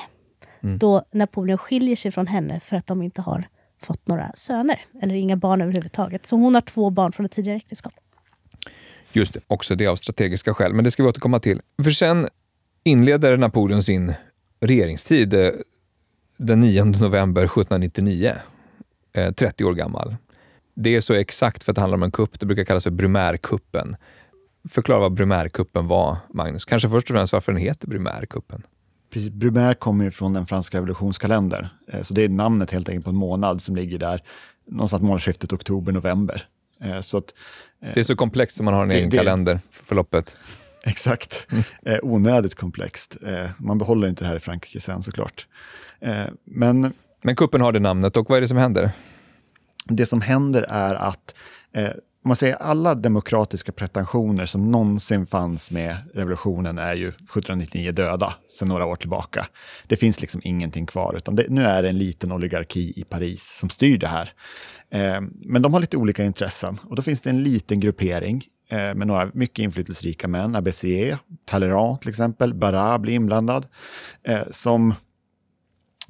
Då Napoleon skiljer sig från henne för att de inte har fått några söner. Eller inga barn överhuvudtaget. Så hon har två barn från ett tidigare äktenskap. Just det, också det av strategiska skäl. Men det ska vi återkomma till. För sen inleder Napoleon sin regeringstid eh, den 9 november 1799. Eh, 30 år gammal. Det är så exakt för att det handlar om en kupp. Det brukar kallas för Brumärkuppen. Förklara vad Brumärkuppen var, Magnus. Kanske först och främst varför den heter Brumärkuppen. Precis, Brumaire kommer ju från den franska revolutionskalendern. Eh, Så det är namnet helt enkelt på en månad som ligger där någonstans månadsskiftet oktober-november. Eh, Så att, Det är så komplext som man har en Det- egen det- kalender för förloppet. exakt, eh, onödigt komplext. Eh, Man behåller inte det här i Frankrike sen såklart. Eh, Men Men kuppen har det namnet och vad är det som händer? det som händer är att eh, om man säger alla demokratiska pretensioner som någonsin fanns med revolutionen är ju 1799 döda sedan några år tillbaka. Det finns liksom ingenting kvar, utan det, nu är det en liten oligarki i Paris som styr det här. Eh, men de har lite olika intressen och då finns det en liten gruppering eh, med några mycket inflytelserika män, ABC, Talleyrand till exempel, Barat blir inblandad, eh, som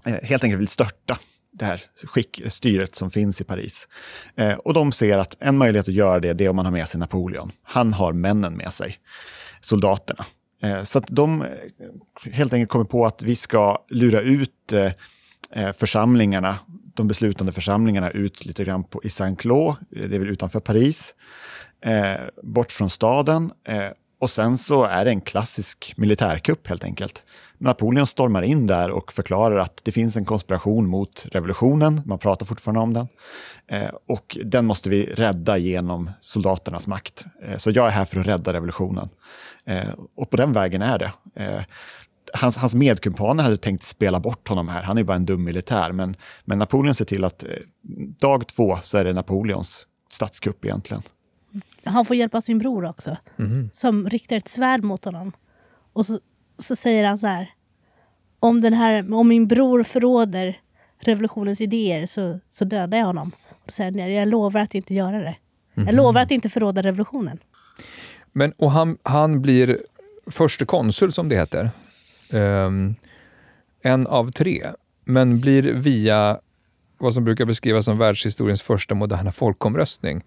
eh, helt enkelt vill störta det här skick, styret som finns i Paris. Eh, och de ser att en möjlighet att göra det, det är om man har med sig Napoleon. Han har männen med sig, soldaterna. Eh, så att de eh, helt enkelt kommer på att vi ska lura ut eh, eh församlingarna, de beslutande församlingarna ut lite grann på, i Saint-Cloud, eh, det är väl utanför Paris, eh, bort från staden. Eh, och sen så är det en klassisk militärkupp helt enkelt. Napoleon stormar in där och förklarar att det finns en konspiration mot revolutionen. Man pratar fortfarande om den. Eh, och den måste vi rädda genom soldaternas makt. Eh, så jag är här för att rädda revolutionen. Eh, och på den vägen är det. Hans, hans medkumpaner hade tänkt spela bort honom här. Han är bara en dum militär. Men, men Napoleon ser till att dag två så är det Napoleons statskupp egentligen. Han får hjälp av sin bror också. Som riktar ett svärd mot honom. Och så, så säger han så här. Om, den här. om min bror förråder revolutionens idéer så, så dödar jag honom. Och säger han, jag lovar att inte göra det. Jag lovar att inte förråda revolutionen. Men, och han, han blir förste konsul, som det heter. Ehm, en av tre. Men blir via vad som brukar beskrivas som världshistoriens första moderna folkomröstning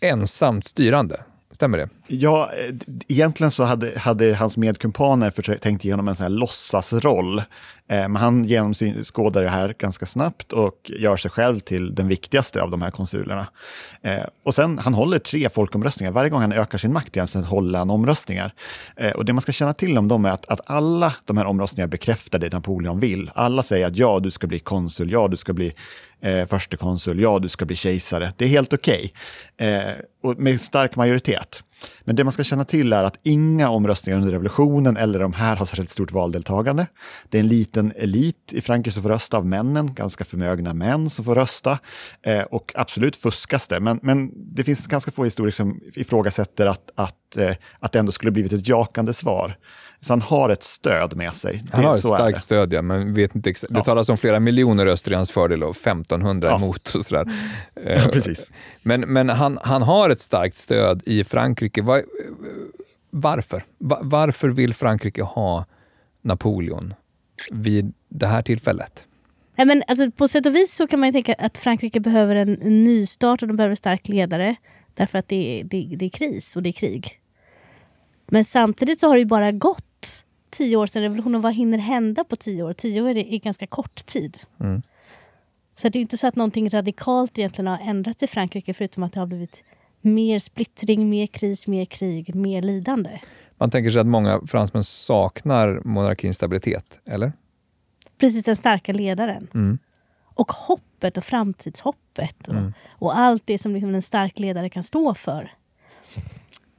ensamt styrande. Stämmer det? Ja, eh, egentligen så hade, hade hans medkumpaner försökt- tänkt igenom en sån här låtsasroll. Eh, men han genomskådar det här ganska snabbt och gör sig själv till den viktigaste av de här konsulerna. Eh, och sen, han håller tre folkomröstningar. Varje gång han ökar sin makt igen så håller han omröstningar. Eh, och det man ska känna till om dem är att, att alla de här omröstningarna bekräftar det Napoleon vill. Alla säger att ja, du ska bli konsul, ja, du ska bli eh, förste konsul, ja, du ska bli kejsare. Det är helt okej. Eh, och med stark majoritet. Men det man ska känna till är att inga omröstningar under revolutionen eller de här har särskilt stort valdeltagande. Det är en liten elit i Frankrike som får rösta av männen, ganska förmögna män som får rösta. Eh, och absolut fuskas det, men, men det finns ganska få historiker som ifrågasätter att, att, eh, att det ändå skulle blivit ett jakande svar. Så han har ett stöd med sig. Han har ett starkt stöd, ja, men vet inte exa- det Ja. talas om flera miljoner röster i hans fördel och 1500 Ja. emot. Och sådär. Ja, Eh, precis. Men, men han, han har ett starkt stöd i Frankrike. Va- varför? Va- varför vill Frankrike ha Napoleon vid det här tillfället? Nej, men alltså, på sätt och vis så kan man ju tänka att Frankrike behöver en, en nystart och de behöver en stark ledare. Därför att det är, det, det är kris och det är krig. Men samtidigt så har det ju bara gått tio år sedan revolutionen. Vad hinner hända på tio år? Tio år är, är ganska kort tid. Mm. Så det är inte så att någonting radikalt egentligen har ändrats i Frankrike förutom att det har blivit mer splittring, mer kris, mer krig, mer lidande. Man tänker sig att många fransmän saknar monarkins stabilitet, eller? Precis den starka ledaren. Mm. Och hoppet och framtidshoppet. Och, och allt det som liksom en stark ledare kan stå för.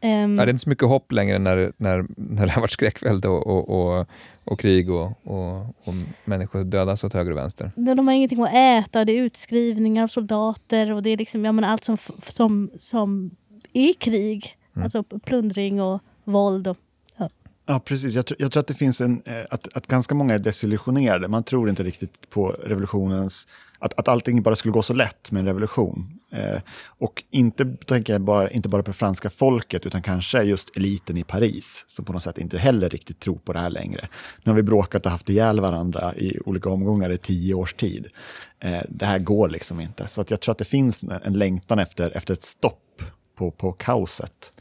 Ehm, Ja, det är inte så mycket hopp längre när, när, när det har varit skräckvälde och, och, och, och krig och, och, och människor dödas åt höger och vänster. de de har ingenting att äta, det är utskrivningar av soldater och det är liksom, jag menar, allt som, som, som är krig. Alltså plundring och våld. Och, ja. Ja, precis. Jag, tr jag tror att det finns en, eh, att, att ganska många är desillusionerade. Man tror inte riktigt på revolutionens, att, att allting bara skulle gå så lätt med en revolution. Eh, och inte tänker jag bara, inte bara på franska folket, utan kanske just eliten i Paris, som på något sätt inte heller riktigt tror på det här längre. Nu har vi bråkat och haft ihjäl varandra i olika omgångar i tio års tid. Eh, det här går liksom inte. Så att jag tror att det finns en längtan efter, efter ett stopp på, på kaoset.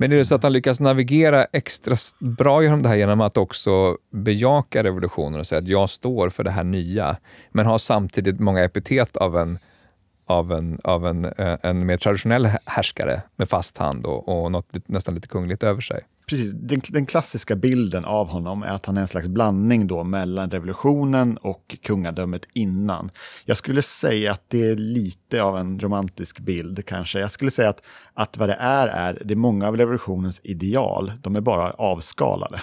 Men är det så att han lyckas navigera extra bra genom det här genom att också bejaka revolutionen och säga att jag står för det här nya, men har samtidigt många epitet av en av en, av en, eh, en mer traditionell härskare med fast hand och, och något nästan lite kungligt över sig. Precis, den, den, klassiska bilden av honom är att han är en slags blandning då mellan revolutionen och kungadömet innan. Jag skulle säga att det är lite av en romantisk bild kanske. Jag skulle säga att, att vad det är, är det är många av revolutionens ideal, de är bara avskalade.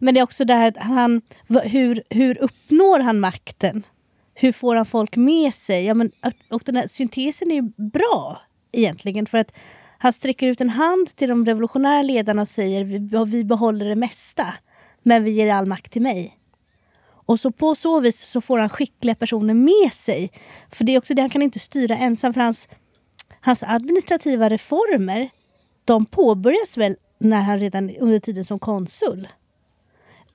Men det är också det här att han, hur, hur uppnår han makten? hur får han folk med sig? Ja, men, och den här syntesen är ju bra egentligen. För att han sträcker ut en hand till de revolutionära ledarna och säger vi, vi behåller det mesta, men vi ger all makt till mig. Och så på så vis så får han skickliga personer med sig. För det är också det, han kan inte styra ensam. För hans, hans administrativa reformer, de påbörjas väl när han redan under tiden som konsul.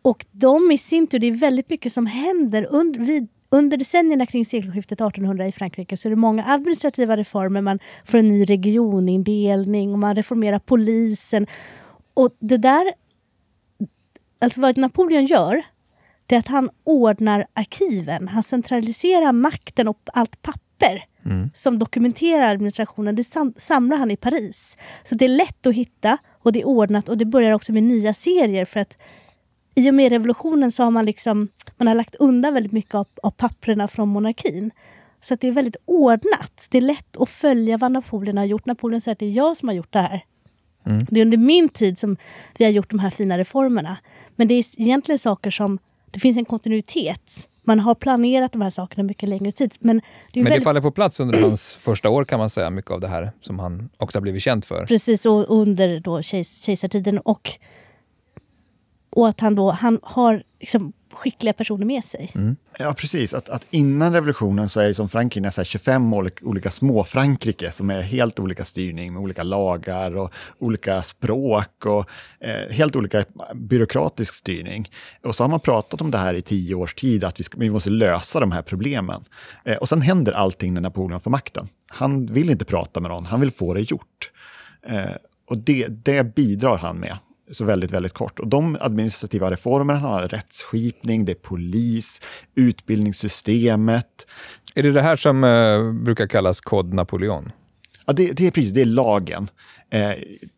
Och de i sin tur, det är väldigt mycket som händer under, vid, under decennierna kring sekelskiftet 1800 i Frankrike så är det många administrativa reformer. Man får en ny regionindelning och man reformerar polisen. Och det där... Alltså vad Napoleon gör det är att han ordnar arkiven. Han centraliserar makten och allt papper mm. som dokumenterar administrationen. Det samlar han i Paris. Så det är lätt att hitta och det är ordnat och det börjar också med nya serier för att i och med revolutionen så har man liksom man har lagt undan väldigt mycket av, av papperna från monarkin. Så det är väldigt ordnat. Det är lätt att följa vad Napoleon har gjort. Napoleon säger att det är jag som har gjort det här. Mm. Det är under min tid som vi har gjort de här fina reformerna. Men det är egentligen saker som... Det finns en kontinuitet. Man har planerat de här sakerna mycket längre tid. Men det, men det väldigt... faller på plats under hans första år kan man säga, mycket av det här som han också har blivit känd för. Precis, och under då kejs kejsartiden. Och, och att han då han har liksom skickliga personer med sig. Mm. Ja, precis. Att, att innan revolutionen så är det som Frankrike så 25 olika, olika små Frankrike som är helt olika styrning med olika lagar och olika språk och eh, helt olika byråkratisk styrning. Och så har man pratat om det här i tio års tid, att vi, ska, vi måste lösa de här problemen. Eh, och sen händer allting när Napoleon får makten. Han vill inte prata med någon, han vill få det gjort. Eh, och det, det bidrar han med så väldigt, väldigt kort. Och de administrativa reformerna han har rättsskipning, det är polis, utbildningssystemet. Är det det här som eh, brukar kallas kod Napoleon? Ja, det, det, är precis, det är lagen. Eh,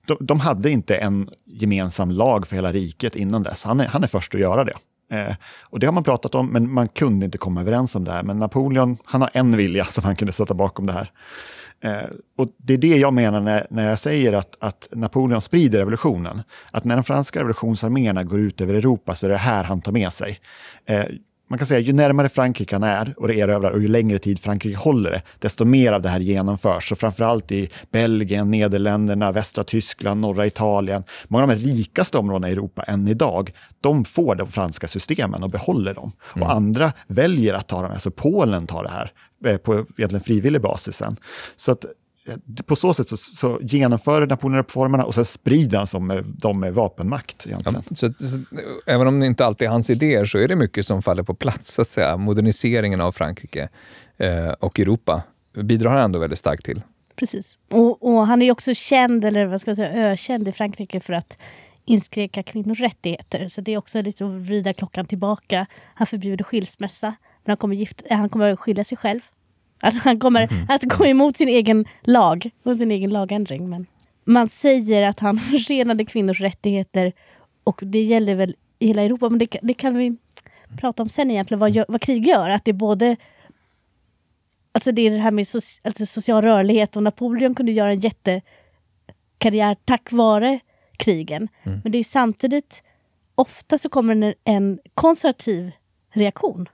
de, de, hade inte en gemensam lag för hela riket innan dess. Han är, han är först att göra det. Eh, och det har man pratat om, men man kunde inte komma överens om det här. Men Napoleon, han har en vilja som han kunde sätta bakom det här. Eh, och det är det jag menar när, när jag säger att, att Napoleon sprider revolutionen. Att när de franska revolutionsarméerna går ut över Europa så är det här han tar med sig. Eh, man kan säga ju närmare Frankrike han är och det erövrar och ju längre tid Frankrike håller det, desto mer av det här genomförs. Så framförallt i Belgien, Nederländerna, västra Tyskland, norra Italien, många av de rikaste områdena i Europa än idag, de får de franska systemen och behåller dem. Mm. Och andra väljer att ta dem, alltså Polen tar det här eh, på egentligen frivillig basis sen. Så att på så sätt så, så genomför Napoleon reformerna och sen sprider han som dem med vapenmakt. Egentligen. Ja, så, så, även om det inte alltid är hans idéer så är det mycket som faller på plats, så att säga. Moderniseringen av Frankrike eh, och Europa bidrar han ändå väldigt starkt till. Precis. Och, och, han är också känd, eller vad ska jag säga, ökänd i Frankrike för att inskränka kvinnors rättigheter. Så det är också lite att vrida klockan tillbaka. Han förbjuder skilsmässa, men han kommer, gift, han kommer skilja sig själv att han kommer mm. att gå emot sin egen lag och sin egen lagändring. Men man säger att han förenade kvinnors rättigheter och det gäller väl i hela Europa. Men det, det kan vi prata om sen egentligen, vad, gör, vad krig gör. Att det är både Alltså det är det här med so alltså social rörlighet och Napoleon kunde göra en jättekarriär tack vare krigen. Mm. Men det är samtidigt, ofta så kommer en, en konservativ reaktion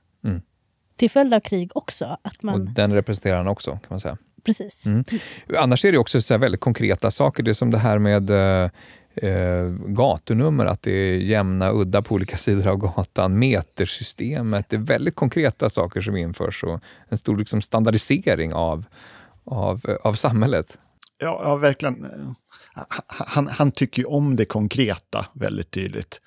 till följd av krig också. Att man... Och den representerar han också, kan man säga. Precis. Mm. Annars är det också så väldigt konkreta saker. Det är som det här med eh, eh, gatunummer, att det är jämna udda på olika sidor av gatan, metersystemet. Det är väldigt konkreta saker som införs och en stor liksom, standardisering av, av, av samhället. Ja, ja verkligen. Han, han tycker ju om det konkreta väldigt tydligt.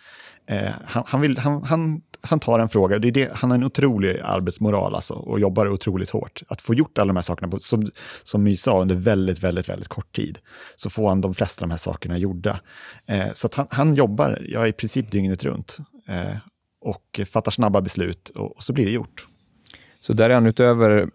Eh, han, han, vill, han, han, han tar en fråga, det är det, han har en otrolig arbetsmoral alltså, och jobbar otroligt hårt. Att få gjort alla de här sakerna, på, som, som My sa, under väldigt, väldigt, väldigt kort tid, så får han de flesta av de här sakerna gjorda. Eh, så att han, han jobbar, ja, i princip dygnet runt, eh, och fattar snabba beslut, och, och, så blir det gjort. Så där är han utöver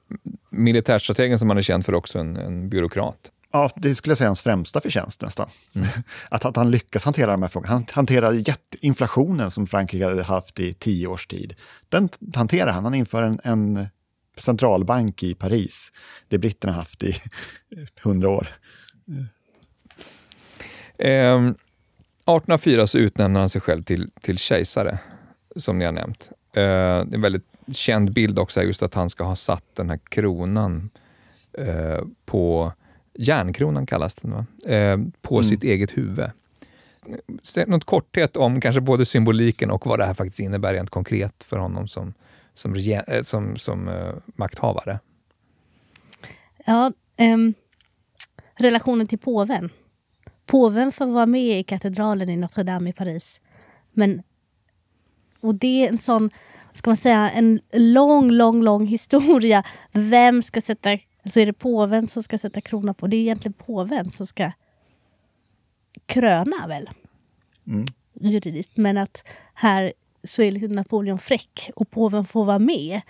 militärstrategen som han är känd för också en, en byråkrat? Ja, det skulle jag säga hans främsta förtjänst nästan. Mm. att, att han lyckas hantera de här frågorna. Han hanterar jätteinflationen som Frankrike hade haft i tio års tid. Den hanterar han. Han inför en, en centralbank i Paris. Det britterna haft i hundra år. Eh, 1804 så utnämner han sig själv till, till kejsare, som ni har nämnt. Eh, det är en väldigt känd bild också, just att han ska ha satt den här kronan eh, på Järnkronan kallas den, va? Eh, på mm. sitt eget huvud. Något korthet om kanske både symboliken och vad det här faktiskt innebär rent konkret för honom som, som, eh, som, som uh, makthavare. Ja, um, relationen till påven. Påven får vara med i katedralen i Notre Dame i Paris. Men, och det är en sån, ska man säga, en lång, lång, lång historia. Vem ska sätta så är det påven som ska sätta krona på. Det är egentligen påven som ska kröna väl? Mm. Juridiskt. Men att här så är liksom Napoleon fräck och påven får vara med.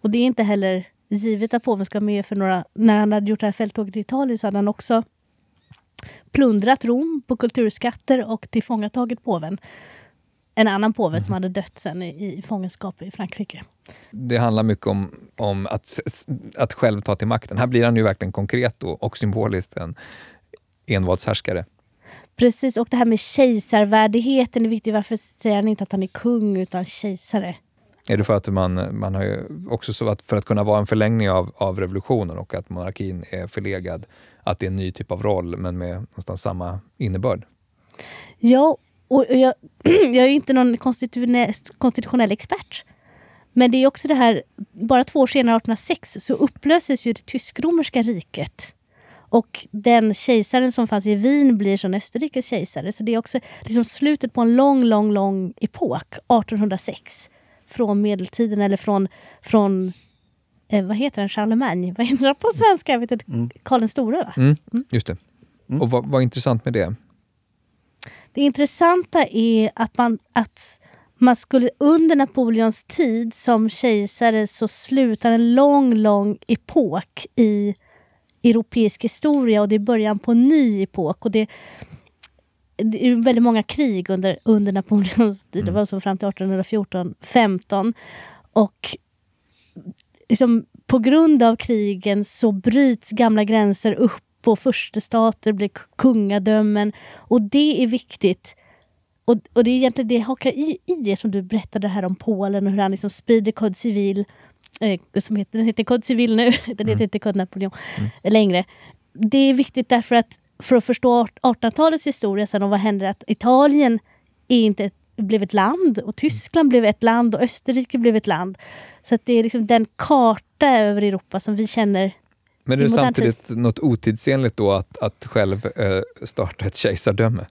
Och det är inte heller givet att påven ska med för några... När han hade gjort det här fälttåget i Italien så hade han också plundrat Rom på kulturskatter och tillfångatagit påven en annan påve som hade dött sen i, i fångenskap i Frankrike. Det handlar mycket om, om att, att själv ta till makten. Här blir han ju verkligen konkret och, symboliskt en envåldshärskare. Precis, och det här med kejsarvärdigheten är viktigt. Varför säger han inte att han är kung utan kejsare? Är det för att man, man har ju också så att för att kunna vara en förlängning av, av revolutionen och att monarkin är förlegad, att det är en ny typ av roll men med någonstans samma innebörd? Ja, och jag, jag är inte någon konstitutionell, konstitutionell expert. Men det är också det här, bara två år senare, 1806, så upplöses ju det tysk-romerska riket. Och den kejsaren som fanns i Wien blir som Österrikes kejsare. Så det är också liksom slutet på en lång, lång, lång epok, 1806. Från medeltiden eller från, från eh, vad heter den, Charlemagne? Vad heter det på svenska? Jag vet inte, mm. Karl den store va? Mm, mm. just det. Mm. Och vad, vad intressant med det? Det intressanta är att man, att man skulle under Napoleons tid som kejsare så slutar en lång, lång epok i europeisk historia och det är början på en ny epok. Och det, det är väldigt många krig under, under Napoleons tid, det var så fram till 1814-15. Och liksom, på grund av krigen så bryts gamla gränser upp på förstestater, blir kungadömen. Och det är viktigt. Och, och det är egentligen det hakar i, i det som du berättade här om Polen och hur han liksom sprider Code Civil. Eh, som heter, den heter Code Civil nu, den heter mm. inte Code Napoleon mm. längre. Det är viktigt därför att för att förstå 1800-talets historia sen och vad händer att Italien är inte blev ett land och Tyskland blev ett land och Österrike blev ett land. Så att det är liksom den karta över Europa som vi känner men är det samtidigt tid. något otidsenligt då att, att själv eh, starta ett kejsardöme?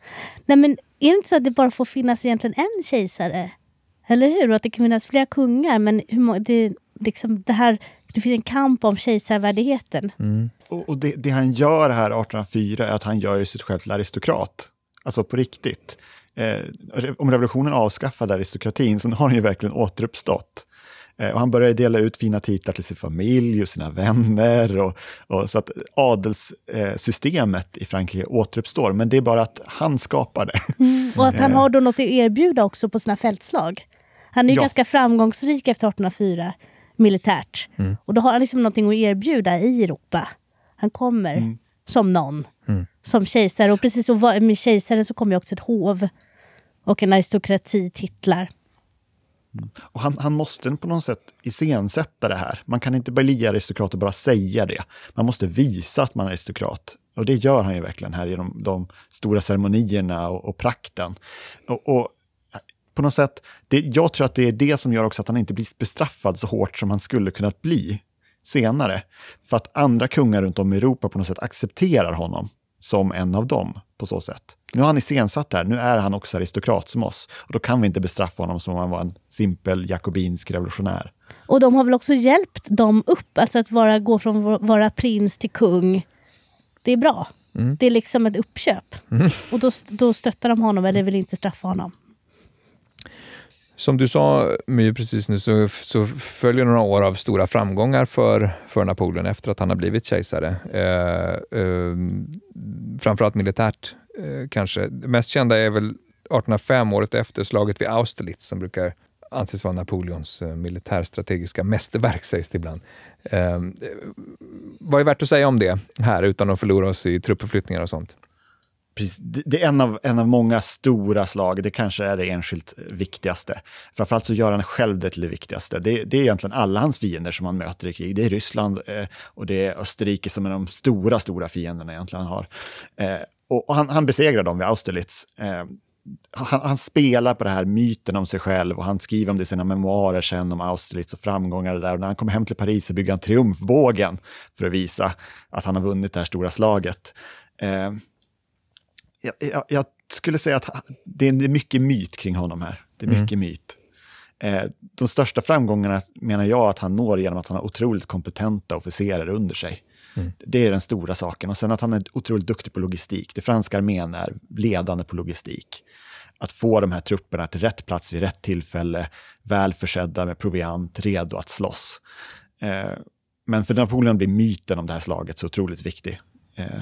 Nej men är det inte så att det bara får finnas egentligen en kejsare? Eller hur? Och att det kan finnas flera kungar men hur, det, liksom det, här, det finns en kamp om kejsarvärdigheten. Mm. Och, och det, det, han gör här 1804 är att han gör sig själv till aristokrat. Alltså på riktigt. Eh, om revolutionen avskaffade aristokratin så har han ju verkligen återuppstått. Eh, och han började dela ut fina titlar till sin familj och sina vänner. Och, och så att adelssystemet i Frankrike återuppstår, men det är bara att han skapar det. Mm, och att han har då något att erbjuda också på sina fältslag. Han är ja. ganska framgångsrik efter 1804 militärt. Mm. Och då har han liksom någonting att erbjuda i Europa. Han kommer mm. som någon, mm. som kejsare. Och precis som med kejsaren så kommer också ett hov och en aristokrati titlar. Och han, han, måste på något sätt iscensätta det här. Man kan inte bli aristokrat och bara säga det. Man måste visa att man är aristokrat. Och det gör han ju verkligen här genom de stora ceremonierna och, och prakten. Och, och, på något sätt, det, jag tror att det är det som gör också att han inte blir bestraffad så hårt som han skulle kunnat bli senare. För att andra kungar runt om i Europa på något sätt accepterar honom som en av dem på så sätt. Nu har han iscensatt här, nu är han också aristokrat som oss. Och då kan vi inte bestraffa honom som om han var en simpel jakobinsk revolutionär. Och de har väl också hjälpt dem upp, alltså att vara, gå från att vara prins till kung. Det är bra. Mm. Det är liksom ett uppköp. Mm. Och då, då stöttar de honom eller vill inte straffa honom. Som du sa My precis nu så, så följer några år av stora framgångar för, för Napoleon efter att han har blivit kejsare. Eh, eh, framförallt militärt eh, kanske. Det mest kända är väl 1805, året efter slaget vid Austerlitz som brukar anses vara Napoleons eh, militärstrategiska mästerverk sägs det ibland. Ehm, eh, vad är värt att säga om det här utan att förlora oss i truppförflyttningar och sånt? Precis, det är en av, en av många stora slag, det kanske är det enskilt viktigaste. Framförallt så gör han själv det till det viktigaste. Det, det är egentligen alla hans fiender som han möter i krig. Det är Ryssland eh, och det är Österrike som är de stora, stora fienderna egentligen han har. Eh, och, och han, han, besegrar dem vid Austerlitz. Eh, han, han, spelar på det här myten om sig själv och han skriver om det i sina memoarer sen om Austerlitz och framgångar där. Och när han kommer hem till Paris så bygger han triumfbågen för att visa att han har vunnit det här stora slaget. Eh, jag, jag, jag, skulle säga att det är mycket myt kring honom här. Det är mm. mycket mm. myt. Eh, de största framgångarna menar jag att han når genom att han har otroligt kompetenta officerare under sig. Mm. Det är den stora saken. Och sen att han är otroligt duktig på logistik. Det franska armén är ledande på logistik. Att få de här trupperna till rätt plats vid rätt tillfälle, väl försedda med proviant, redo att slåss. Eh, men för Napoleon blir myten om det här slaget så otroligt viktig. Eh,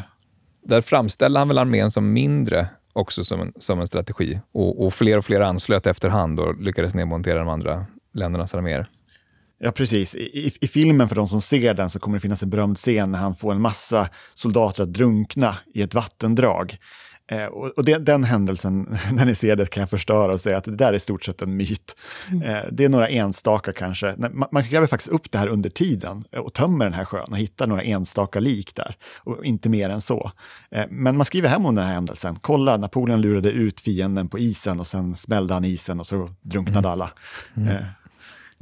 där framställde han väl armén som mindre också som en, som en strategi. Och, och fler och fler anslöt efterhand och lyckades nedmontera de andra ländernas arméer. Ja, precis. I, I, filmen, för de som ser den, så kommer det finnas en berömd scen när han får en massa soldater att drunkna i ett vattendrag. Eh, och, och det, den händelsen, när ni ser det, kan jag förstöra och säga att det där är i stort sett en myt. Mm. Eh, det är några enstaka kanske. Man, man gräver faktiskt upp det här under tiden och tömmer den här sjön och hittar några enstaka lik där. Och inte mer än så. Eh, men man skriver hem om den här händelsen. Kolla, Napoleon lurade ut fienden på isen och sen smällde han isen och så drunknade mm. alla. Mm. Eh.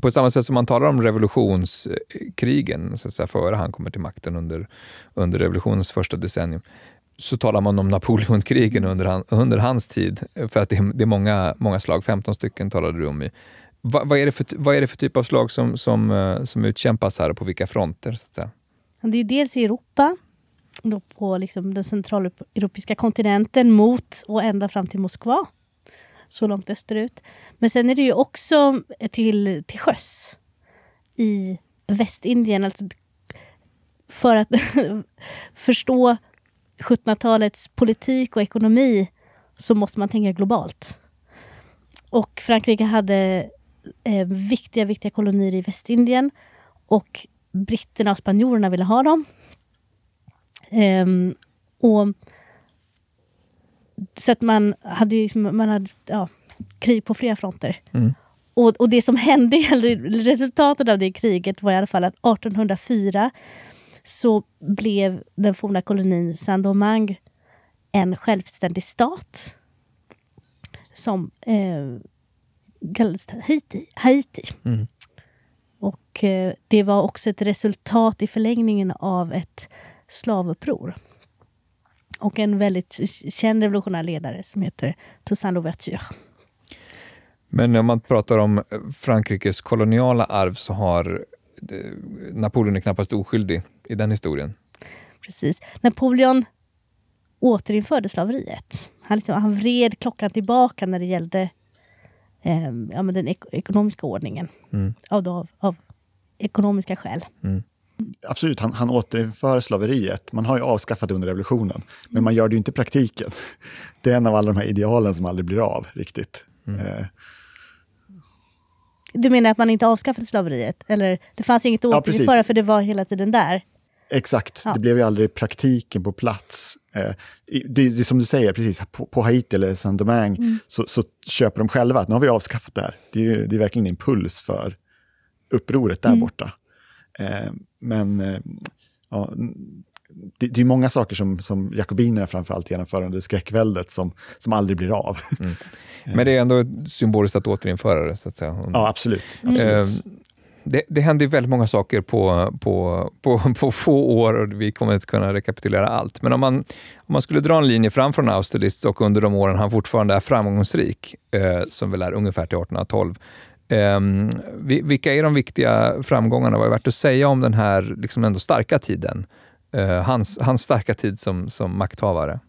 På samma sätt som man talar om revolutionskrigen, så att säga, före han kommer till makten under, under revolutionens första decennium, så talar man om Napoleonkrigen under, han, under hans tid. För att det är, det är många, många slag, 15 stycken talade du om. I. Va, vad, är det för, vad är det för typ av slag som, som, eh, som utkämpas här och på vilka fronter? Så att säga? Det är dels i Europa, då på liksom den centraleuropeiska kontinenten mot och ända fram till Moskva. Så långt österut. Men sen är det ju också till, till sjöss i Västindien. Alltså för att förstå 1700-talets politik och ekonomi så måste man tänka globalt. Och Frankrike hade eh, viktiga, viktiga kolonier i Västindien och britterna och spanjorerna ville ha dem. Eh, och så att man hade, man hade ja, krig på flera fronter. Mm. Och, och det som hände, resultatet av det kriget var i alla fall att 1804 så blev den forna kolonin Saint-Domingue en självständig stat som eh, kallades Haiti. Haiti. Mm. Och eh, det var också ett resultat i förlängningen av ett slavuppror. Och en väldigt känd revolutionär ledare som heter Toussaint Louverture. Men om man pratar om Frankrikes koloniala arv så har Napoleon är knappast oskyldig i den historien. Precis. Napoleon återinförde slaveriet. Han, liksom, han vred klockan tillbaka när det gällde eh, ja, men den ek ekonomiska ordningen. Mm. Av, av, av, ekonomiska skäl. Mm. Absolut, han, han återinför slaveriet. Man har ju avskaffat det under revolutionen, men man gör det ju inte i praktiken. Det är en av alla de här idealen som aldrig blir av riktigt. Mm. Eh, du menar att man inte avskaffade slaveriet? Eller det fanns inget att återinföra ja, för det var hela tiden där? Exakt, ja. det blev ju aldrig praktiken på plats. Eh, det, det är som du säger, precis, på, på Haiti eller Saint-Domingue mm. så, så, köper de själva att nu har vi avskaffat det här. Det är, det är verkligen en impuls för upproret där mm. borta. Eh, men eh, ja, det, det är många saker som, som jakobinerna framförallt genomför under skräckväldet som, som aldrig blir av. Mm. Men det är ändå symboliskt att återinföra det, så att säga. Ja, absolut. absolut. Eh, det, det händer väldigt många saker på, på, på, på få år och vi kommer inte kunna rekapitulera allt. Men om man, om man skulle dra en linje fram från Austerlitz och under de åren han fortfarande är framgångsrik, eh, som väl är ungefär till 1812, eh, vilka är de viktiga framgångarna? Vad är värt att säga om den här liksom ändå starka tiden? Eh, hans, hans starka tid som, som makthavare.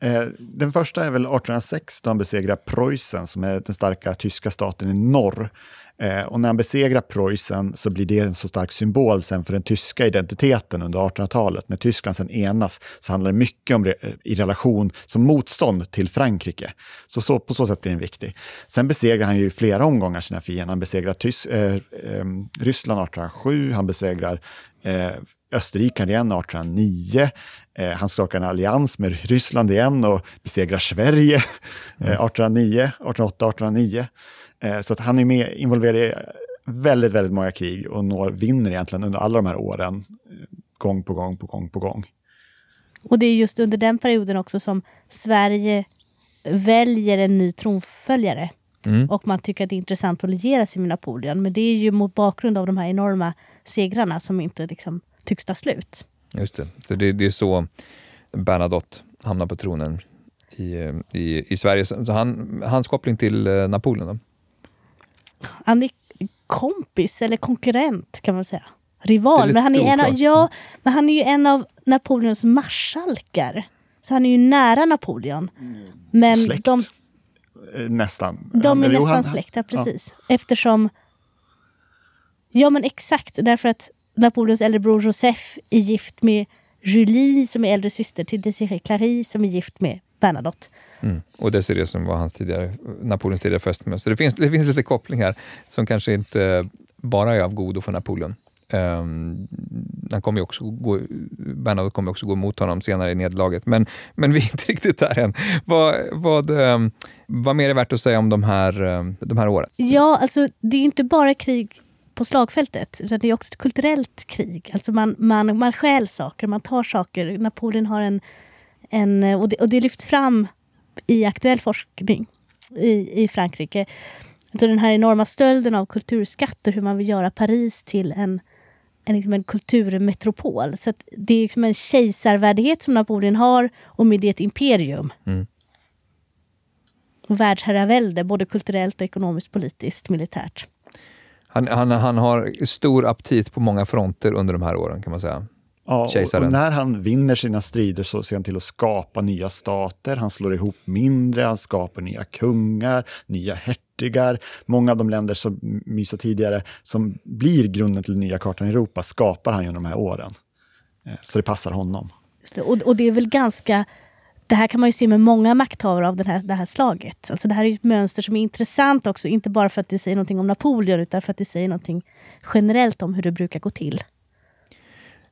Eh, den första är väl 1806 då han besegrar Preussen som är den starka tyska staten i norr. Eh, och när han besegrar Preussen så blir det en så stark symbol sen för den tyska identiteten under 1800-talet. När Tyskland sen enas så handlar det mycket om i relation som motstånd till Frankrike. Så, så på så sätt blir den viktig. Sen besegrar han ju flera omgångar sina fiender. Han besegrar Tys eh, eh, Ryssland 1807, han besegrar eh, Österrike igen 1809. Eh, han skakar en allians med Ryssland igen och besegrar Sverige eh, 1809, 1808, 1809. Eh, så att han är med, involverad i väldigt, väldigt många krig och når, vinner egentligen under alla de här åren, eh, gång på gång på gång på gång. Och det är just under den perioden också som Sverige väljer en ny tronföljare. Mm. Och man tycker att det är intressant att liera sig med Napoleon. Men det är ju mot bakgrund av de här enorma segrarna som inte liksom tycks ta slut. Just det, så det, det är så Bernadotte hamnar på tronen i, i, i Sverige. Så han, hans koppling till eh, Napoleon då? Han är kompis eller konkurrent kan man säga. Rival. Men han, är en av, ja, men han är ju en av Napoleons marskalkar. Så han är ju nära Napoleon. Men Släkt. de, eh, nästan. De är nästan han, släkta, precis. Ja. Eftersom... Ja men exakt, därför att Napoleons äldre bror Joseph är gift med Julie som är äldre syster till Désirée Clary som är gift med Bernadotte. Mm. Och Desirée som var hans tidigare, Napoleons tidigare fästmö. Så det finns, det finns lite kopplingar som kanske inte bara är av godo för Napoleon. Um, han kommer också gå, Bernadotte kommer också gå emot honom senare i nederlaget. Men, men vi är inte riktigt där än. Vad, vad, um, vad mer är värt att säga om de här, um, de här åren? Ja, alltså det är inte bara krig på slagfältet. Utan det är också ett kulturellt krig. Alltså man, man, man stjäl saker, man tar saker. Napoleon har en... en och, det, och det lyfts fram i aktuell forskning i, i Frankrike. Alltså den här enorma stölden av kulturskatter, hur man vill göra Paris till en, en, liksom en kulturmetropol. Så det är liksom en kejsarvärdighet som Napoleon har och med det ett imperium. Mm. Och världsherravälde, både kulturellt, och ekonomiskt, politiskt, militärt. Han, han, han har stor aptit på många fronter under de här åren kan man säga. Ja, och, och, när han vinner sina strider så ser han till att skapa nya stater, han slår ihop mindre, han skapar nya kungar, nya hertigar. Många av de länder som sa tidigare, som blir grunden till nya kartan i Europa, skapar han genom de här åren. Eh, så det passar honom. Det. Och, och, det är väl ganska det här kan man ju se med många makthavare av den här, det här slaget. Alltså det här är ett mönster som är intressant också, inte bara för att det säger någonting om Napoleon utan för att det säger någonting generellt om hur det brukar gå till.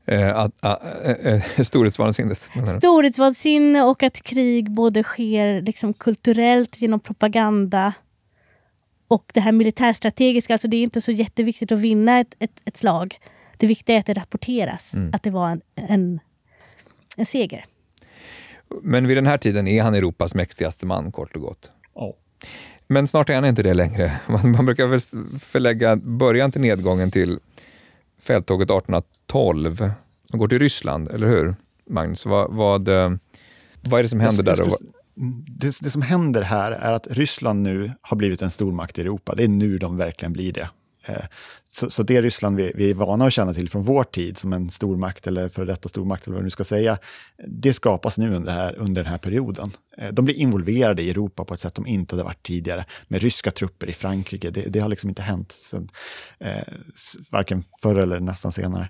Eh, eh, eh, storhetsvansinnet? Storhetsvansinne och att krig både sker liksom kulturellt genom propaganda och det här militärstrategiska. Alltså det är inte så jätteviktigt att vinna ett, ett, ett slag. Det viktiga är att det rapporteras mm. att det var en, en, en seger. Men vid den här tiden är han Europas mäktigaste man, kort och gott. Oh. Men snart är han inte det längre. Man, man brukar förlägga början till nedgången till fälttåget 1812. De går till Ryssland, eller hur? Magnus, vad, vad, eh, vad är det som händer där? Det, det, som händer här är att Ryssland nu har blivit en stormakt i Europa. Det är nu de verkligen blir det. Så, så det Ryssland vi, vi är vana att känna till från vår tid som en stormakt eller före detta stormakt eller vad du ska säga, det skapas nu under, här, under den här perioden. Eh, de blir involverade i Europa på ett sätt de inte hade varit tidigare. Med ryska trupper i Frankrike, det, det har liksom inte hänt sen, eh, varken förr eller nästan senare.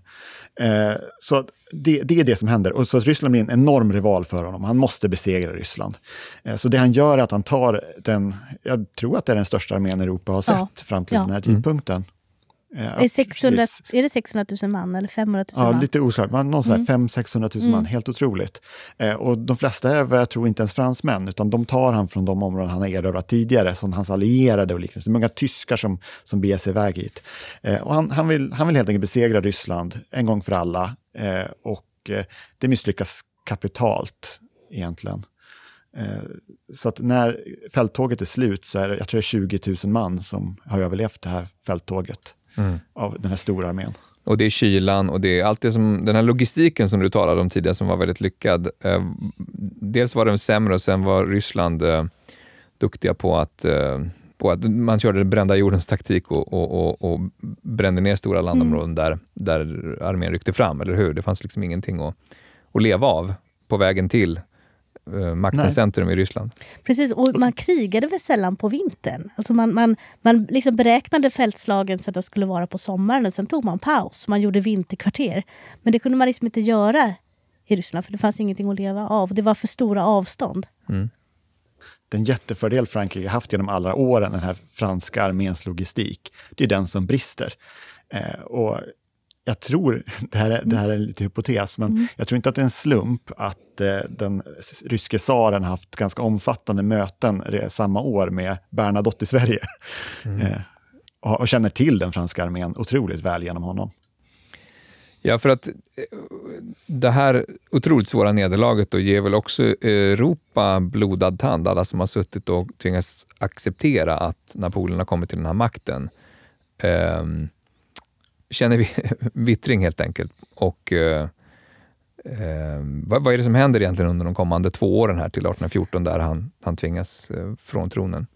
Eh, så det, det, är det som händer. Och så Ryssland blir en enorm rival för honom. Han måste besegra Ryssland. Eh, så det han gör är att han tar den, jag tror att det är den största armén Europa har sett ja. fram till ja. den här tidpunkten. Mm. Är, 600, är det 600 000 man eller 500 000 man? Ja, lite oklart. Men någon mm. 500-600 000 mm. man, helt otroligt. Eh, och de flesta är, jag tror, inte ens fransmän, utan de tar han från de områden han har erövrat tidigare, som hans allierade och liknande. Är många tyskar som, som beger sig iväg hit. Eh, och han, han, vill, han vill helt enkelt besegra Ryssland en gång för alla. Eh, och eh, det misslyckas kapitalt egentligen. Eh, så att när fälttåget är slut så är det, jag tror det är 20 000 man som har överlevt det här fälttåget mm. av den här stora armén. Och det är kylan och det är allt det som, den här logistiken som du talade om tidigare som var väldigt lyckad. Eh, dels var den sämre och sen var Ryssland eh, duktiga på att, eh, på att man körde brända jordens taktik och, och, och, och brände ner stora landområden mm. där, där armén ryckte fram, eller hur? Det fanns liksom ingenting att, att leva av på vägen till maktens centrum i Ryssland. Precis, och man krigade väl sällan på vintern. Alltså man, man, man liksom beräknade fältslagen så att de skulle vara på sommaren och sen tog man paus. Man gjorde vinterkvarter. Men det kunde man liksom inte göra i Ryssland för det fanns ingenting att leva av. Det var för stora avstånd. Mm. Den jättefördel Frankrike haft genom alla åren, den här franska arméns logistik, det är den som brister. Eh, och jag tror, det här, är, det här är lite hypotes, men mm. jag tror inte att det är en slump att eh, den ryske tsaren haft ganska omfattande möten samma år med Bernadotte i Sverige. Mm. Eh, och, och, känner till den franska armén otroligt väl genom honom. Ja, för att eh, det här otroligt svåra nederlaget då ger väl också Europa blodad tand, alla som har suttit och tvingats acceptera att Napoleon har kommit till den här makten. Um, känner vi vittring helt enkelt. Och eh, eh, vad, vad, är det som händer egentligen under de kommande två åren här till 1814 där han, han tvingas eh, från tronen?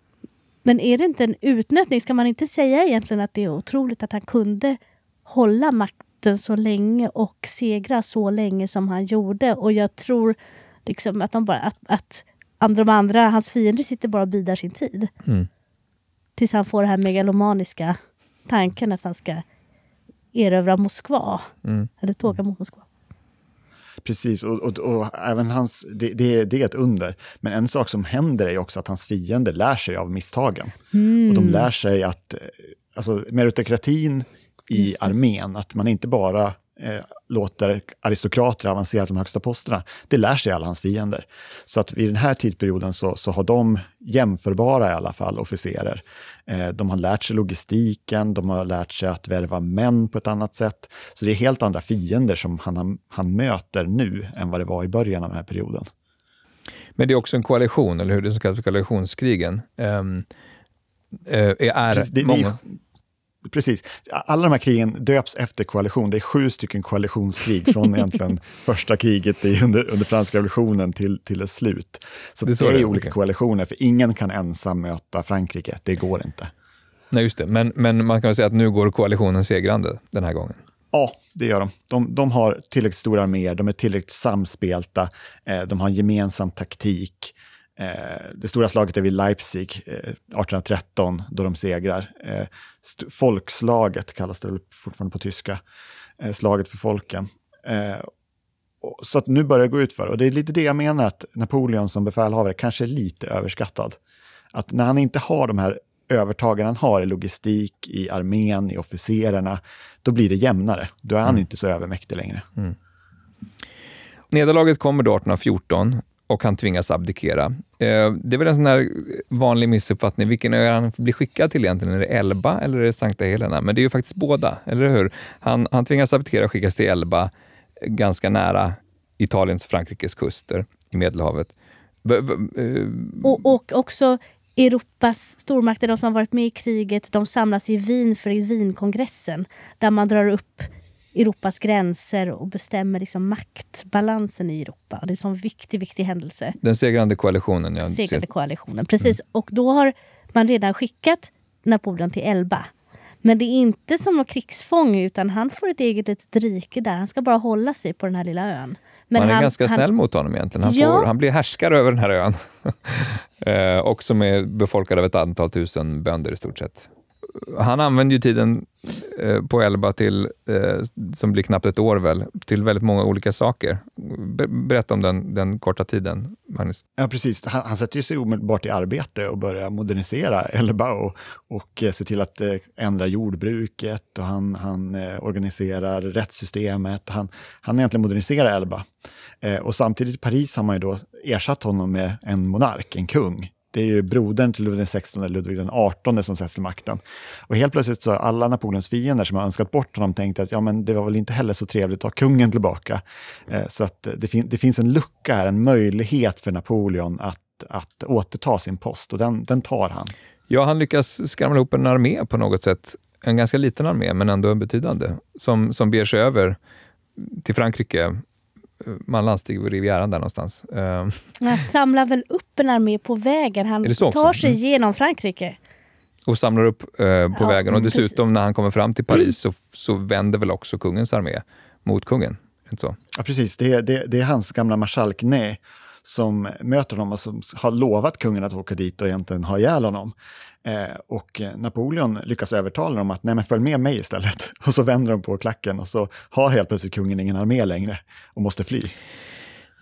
Men är det inte en utnötning? Ska man inte säga egentligen att det är otroligt att han kunde hålla makten så länge och segra så länge som han gjorde? Och jag tror liksom att, de bara, att, att andra, de andra, hans fiender sitter bara och bidar sin tid. Mm. Tills han får den här megalomaniska tanken att han ska erövra Moskva. Mm. Eller tåga mot Moskva. Precis, och, och, och, även hans, det, det, det, är ett under. Men en sak som händer är också att hans fiender lär sig av misstagen. Mm. Och de lär sig att, eh, alltså meritokratin i armén, att man inte bara eh, låter aristokrater avancera till de högsta posterna. Det lär sig alla hans fiender. Så att vid den här tidsperioden så, så har de jämförbara i alla fall officerer. Eh, de har lärt sig logistiken, de har lärt sig att värva män på ett annat sätt. Så det är helt andra fiender som han, han möter nu än vad det var i början av den här perioden. Men det är också en koalition, eller hur? Det som kallas för koalitionskrigen. Um, är det, många... Precis. Alla de här krigen döps efter koalition. Det är sju stycken koalitionskrig från egentligen första kriget under, under franska revolutionen till, till ett slut. Så det, är, så det är olika okay. koalitioner, för ingen kan ensam möta Frankrike. Det går inte. Nej, just det. Men, men man kan väl säga att nu går koalitionen segrande den här gången? Ja, det gör de. De, de har tillräckligt stora arméer, de är tillräckligt samspelta, eh, de har en gemensam taktik. Eh, det stora slaget är vid Leipzig eh, 1813 då de segrar. Eh, folkslaget kallas det fortfarande på tyska, eh, slaget för folken. Eh, så att nu börjar det gå ut för och det är lite det jag menar att Napoleon som befälhavare kanske är lite överskattad. Att när han inte har de här övertagen han har i logistik, i armén, i officerarna, då blir det jämnare. Då är han mm. inte så övermäktig längre. Mm. Nederlaget kommer då 1814 och han tvingas abdikera. Eh, det är väl en sån här vanlig missuppfattning. Vilken ö han blir skickad till egentligen? Är det Elba eller är det Sankta Helena? Men det är ju faktiskt båda, eller hur? Han, han tvingas abdikera och skickas till Elba, eh, ganska nära Italiens och Frankrikes kuster i Medelhavet. B eh, och, och också Europas stormakter, de som har varit med i kriget, de samlas i Wien för Wienkongressen där man drar upp Europas gränser och bestämmer liksom maktbalansen i Europa. Det är en sån viktig, viktig händelse. Den segrande koalitionen. Ja. Segrande koalitionen, precis. Mm. Och då har man redan skickat Napoleon till Elba. Men det är inte som någon krigsfånge utan han får ett eget litet rike där. Han ska bara hålla sig på den här lilla ön. Men man är han, ganska snäll mot honom egentligen. Han, ja. får, han blir härskare över den här ön. eh, och som är befolkad av ett antal tusen bönder i stort sett han använder ju tiden eh, på Elba till, eh, som blir knappt ett år väl, till väldigt många olika saker. Berätta om den, den korta tiden, Magnus. Ja, precis. Han, han sätter sig omedelbart i arbete och börjar modernisera Elba och, och eh, se till att ändra jordbruket och han, han organiserar rättssystemet. Han, han egentligen moderniserar Elba. och samtidigt i Paris har man ju då ersatt honom med en monark, en kung det är ju brodern till Ludvig XVI, Ludvig XVIII, som sätts till makten. Och helt plötsligt så har alla Napoleons fiender som har önskat bort honom tänkt att ja, men det var väl inte heller så trevligt att ha kungen tillbaka. Eh, så att det, fin det finns en lucka här, en möjlighet för Napoleon att, att återta sin post och den, den tar han. Ja, han lyckas skramla ihop en armé på något sätt. En ganska liten armé, men ändå en betydande, som, som beger sig över till Frankrike man landstig vid Rivieran där någonstans. Uh. Han samlar väl upp en armé på vägen. Han tar sig mm. genom Frankrike. Och samlar upp uh, på ja, vägen. Och dessutom precis. när han kommer fram till Paris så, så vänder väl också kungens armé mot kungen. Inte så? Ja, precis. Det är, det, det är hans gamla marskalk Ney som möter honom och som har lovat kungen att åka dit och egentligen ha ihjäl honom. Eh, och Napoleon lyckas övertala dem att nej men följ med mig istället. Och så vänder de på klacken och så har helt plötsligt kungen ingen armé längre och måste fly.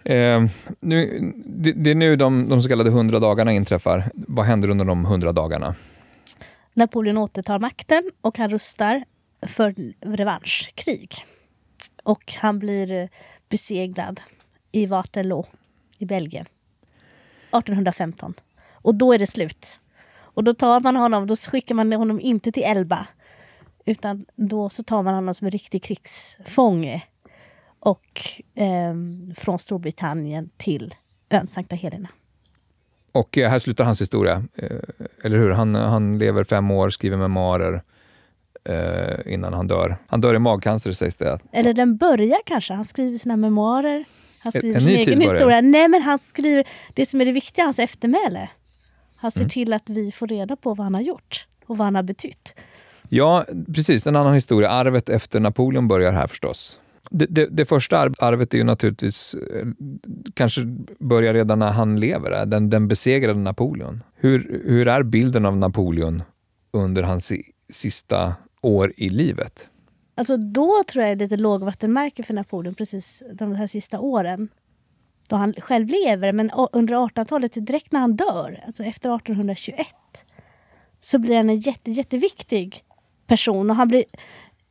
Eh, nu, det, det, är nu de, de så kallade hundra dagarna inträffar. Vad händer under de hundra dagarna? Napoleon återtar makten och han rustar för revanschkrig. Och han blir besegrad i Waterloo i Belgien 1815. Och då är det slut. Och då tar man honom, då skickar man honom inte till Elba. Utan då så tar man honom som en riktig krigsfånge. Och eh, från Storbritannien till ön Sankta Helena. Och eh, här slutar hans historia, eh, eller hur? Han, han lever fem år, skriver memoarer eh, innan han dör. Han dör i magcancer sägs det. Eller den börjar kanske. Han skriver sina memoarer. Han skriver en, sin egen historia. Nej, men han skriver det som är det viktiga, hans eftermäle. Han ser mm. till att vi får reda på vad han har gjort och vad han har betytt. Ja, precis. En annan historia. Arvet efter Napoleon börjar här förstås. Det, det, det, första arvet är ju naturligtvis, eh, kanske börjar redan när han lever, den, den besegrade Napoleon. Hur, hur är bilden av Napoleon under hans sista år i livet? Alltså då tror jag det är lite lågvattenmärke för Napoleon precis de här sista åren då han själv lever, men under 1800-talet, direkt när han dör, alltså efter 1821, så blir han en jätte, jätteviktig person. Och han, blir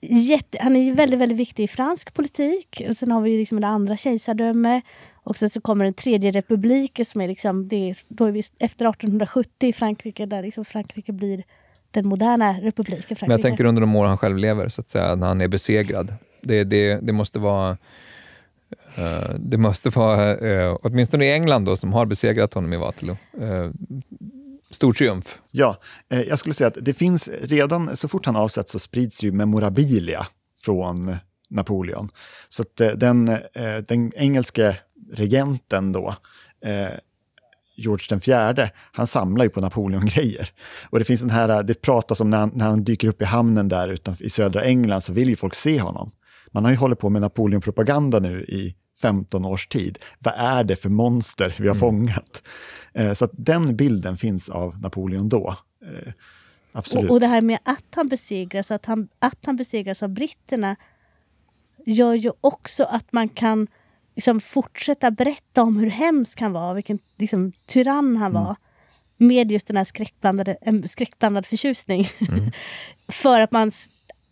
jätte, han är väldigt, väldigt viktig i fransk politik. Och sen har vi liksom det andra kejsardöme. Och sen så kommer den tredje republiken som är liksom, det är, då är vi efter 1870 i Frankrike, där liksom Frankrike blir den moderna republiken. Frankrike. Men jag tänker under de år han själv lever, så att säga, när han är besegrad. Det, det, det måste vara Uh, det måste vara, uh, åtminstone i England då, som har besegrat honom i Waterloo, uh, stor triumf. Ja, jag skulle säga att det finns redan, så fort han avsätts så sprids ju memorabilia från Napoleon. Så att den, den engelske regenten då, George den fjärde, han samlar ju på Napoleon-grejer. Och det finns den här, det pratas om när han, när han dyker upp i hamnen där utanför, i södra England så vill ju folk se honom. Man har ju hållit på med Napoleon-propaganda nu i 15 års tid. Vad är det för monster vi har mm. fångat? Eh, så att den bilden finns av Napoleon då. Eh, absolut. Och, och det här med att han besegras, att han, att han besegras av britterna gör ju också att man kan liksom fortsätta berätta om hur hemsk han var, vilken liksom, tyrann han mm. var. Med just den här skräckblandade, skräckblandad förtjusning. Mm. För att man